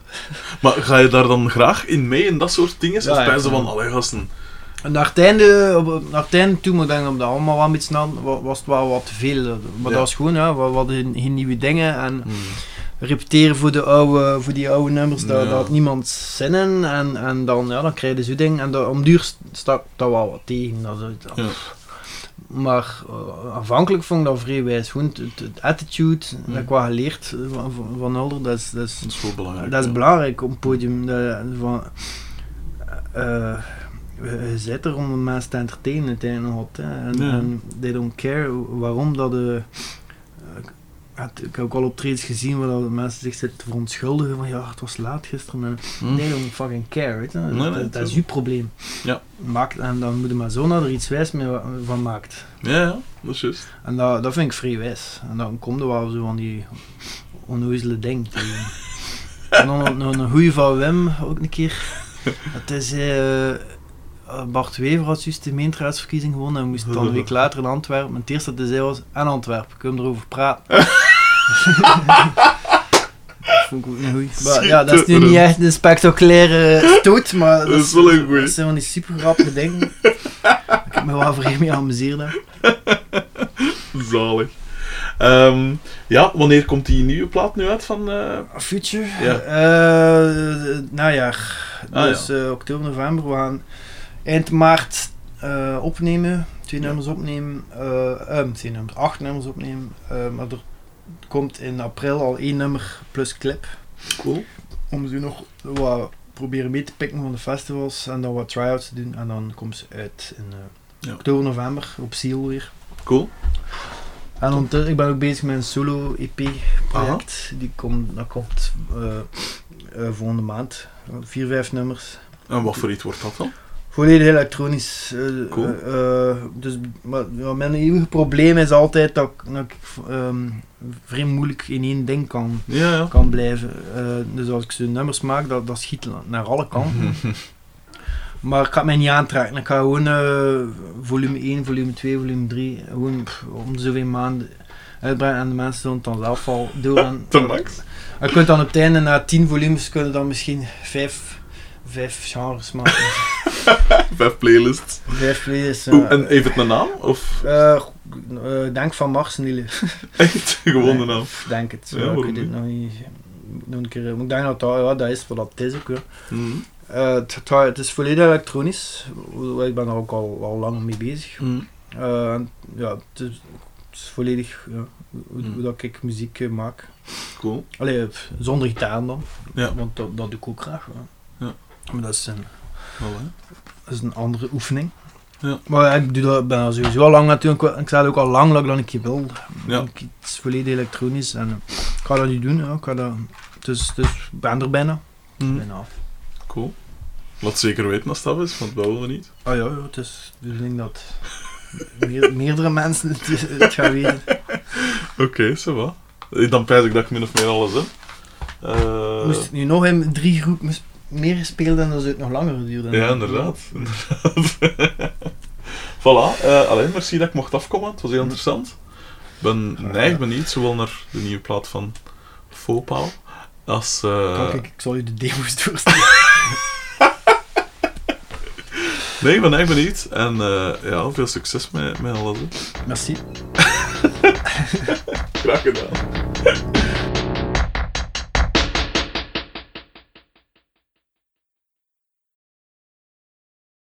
Maar ga je daar dan graag in mee, in dat soort dingen? Ja, of ja. van, allee gasten. Naar het einde, op- naar het einde toe, maar ik denk dat dat allemaal wel een beetje snel, was het wel wat te veel. Maar Ja. dat was gewoon, ja, we we hadden geen, nieuwe dingen en Mm. repeteren voor, de oude, voor die oude nummers, daar Ja. daar had niemand zin in. En, en dan, ja, dan krijg je zo'n ding en dat, om duur stak dat wel wat tegen. Dat, is- dat- Ja. Maar eh, aanvankelijk vond ik dat vrij wijs. Gewoon het, attitude, Mm. dat ik wel geleerd eh, van, van, van Hulder, dat is, dat is Dat is belangrijk. dat is belangrijk op podium. Dat, van, eh, je zit er om de mensen te entertainen uiteindelijk nog altijd. hè. En, Ja. en they don't care waarom dat de... ik heb ook al optredens gezien waar dat mensen zich zitten te verontschuldigen van ja, het was laat gisteren. En, Hm. They don't fucking care, weet je. Nee, dat, nee, dat is uw probleem. Ja. Maakt, en dan moet je maar zo naar er iets wijs mee van maakt. Ja, ja, dat is juist. En dat, dat vind ik vrij wijs. En dan komt er wel zo van die onnozele ding. En dan nog- nog een goeie van Wim ook een keer. Het is eh, Bart Wever had juist de gemeenteraadsverkiezing gewonnen en moest dan een week later in Antwerpen. En het eerste dat hij zei was, en Antwerpen, kunnen we erover praten. Dat vond ik ook een goeie. Maar ja, dat is nu niet echt een spectaculaire stoot, maar Dat is wel een goeie. Dat zijn van die super grappige dingen. ik heb me wel vreemd mee geamuseerd. hè. Zalig. Ehm, ja, wanneer komt die nieuwe plaat nu uit van... eh, Future? Ja. Eh, najaar. Ah, dus eh, oktober, november. We gaan eind maart eh, opnemen. Twee Ja. nummers opnemen. eh, twee nummers, acht nummers opnemen. Eh, maar er komt in april al één nummer plus clip. Cool. Om ze nog wat proberen mee te pikken van de festivals. En dan wat try-outs te doen. En dan komt ze uit in Ja. oktober, november. Op Seal weer. Cool. En ondertussen, ik ben ook bezig met een solo EP project. Die komt, dat komt volgende maand. Vier, vijf nummers. En wat voor iets wordt dat dan? Volledig elektronisch. eh, Cool. eh, eh, dus, maar, ja, mijn eeuwige probleem is altijd dat ik, dat ik ehm, vrij moeilijk in één ding kan, Ja, ja. kan blijven. Dus als ik zo'n nummers maak, dat, dat schiet naar alle kanten. Maar ik ga het mij niet aantrekken. Ik ga gewoon eh, volume 1, volume 2, volume 3, gewoon pff, om zoveel maanden uitbrengen en de mensen doen het dan zelf al door. En, Te max. je kunt dan op het einde, na 10 volumes, kun je dan misschien 5 vijf genres maken. Vijf playlists. Vijf playlists. Oeh, eh, en heeft het een naam? Of eh, eh, denk van Mars, Niele. echt gewoon de naam? Denk het. Ja, Ja, ik weet het nog niet. Nog een keer, maar ik denk dat dat, ja, dat is wat dat is ook. Ja. Mhm. Eh, het, is volledig elektronisch. Ik ben er ook al, al lang mee bezig. Eh, en ja, het is, het is volledig ja, hoe, Mm. dat ik muziek eh, maak. Cool. Allee, zonder gitaar dan. Ja. Want dat, dat doe ik ook graag. Ja. Ja. Maar dat is, een, Voilà. dat is een andere oefening. Ja. Maar ik doe dat, ben sowieso al lang natuurlijk. Ik zei ook al lang dat ik dat een keer wil. Ja. Ik- Het is volledig elektronisch. En eh, ik ga dat niet doen. Ja. Ik ga dat, dus, dus ik ben er bijna. Mhm. bijna af. Cool. Laat zeker weten als dat is, want wij willen niet. Ah ja, ja, het is de bedoeling dat meer- meerdere mensen het, het gaan weten. Oké, zo wat. Dan pijs ik dat ik min of meer alles heb. Eh, Moest het nu nog in drie groepen meer gespeeld en dan zou het nog langer duren. Ja, inderdaad. inderdaad. voilà. eh alleen, merci dat ik mocht afkomen. Het was heel interessant. Ik ben neig benieuwd, zowel naar de nieuwe plaat van Fopal als... eh, Kan ik, ik zal u de demo's doorsturen. Nee, ik ben echt benieuwd. En eh, ja, veel succes met, met alles. hè. Merci. Graag gedaan.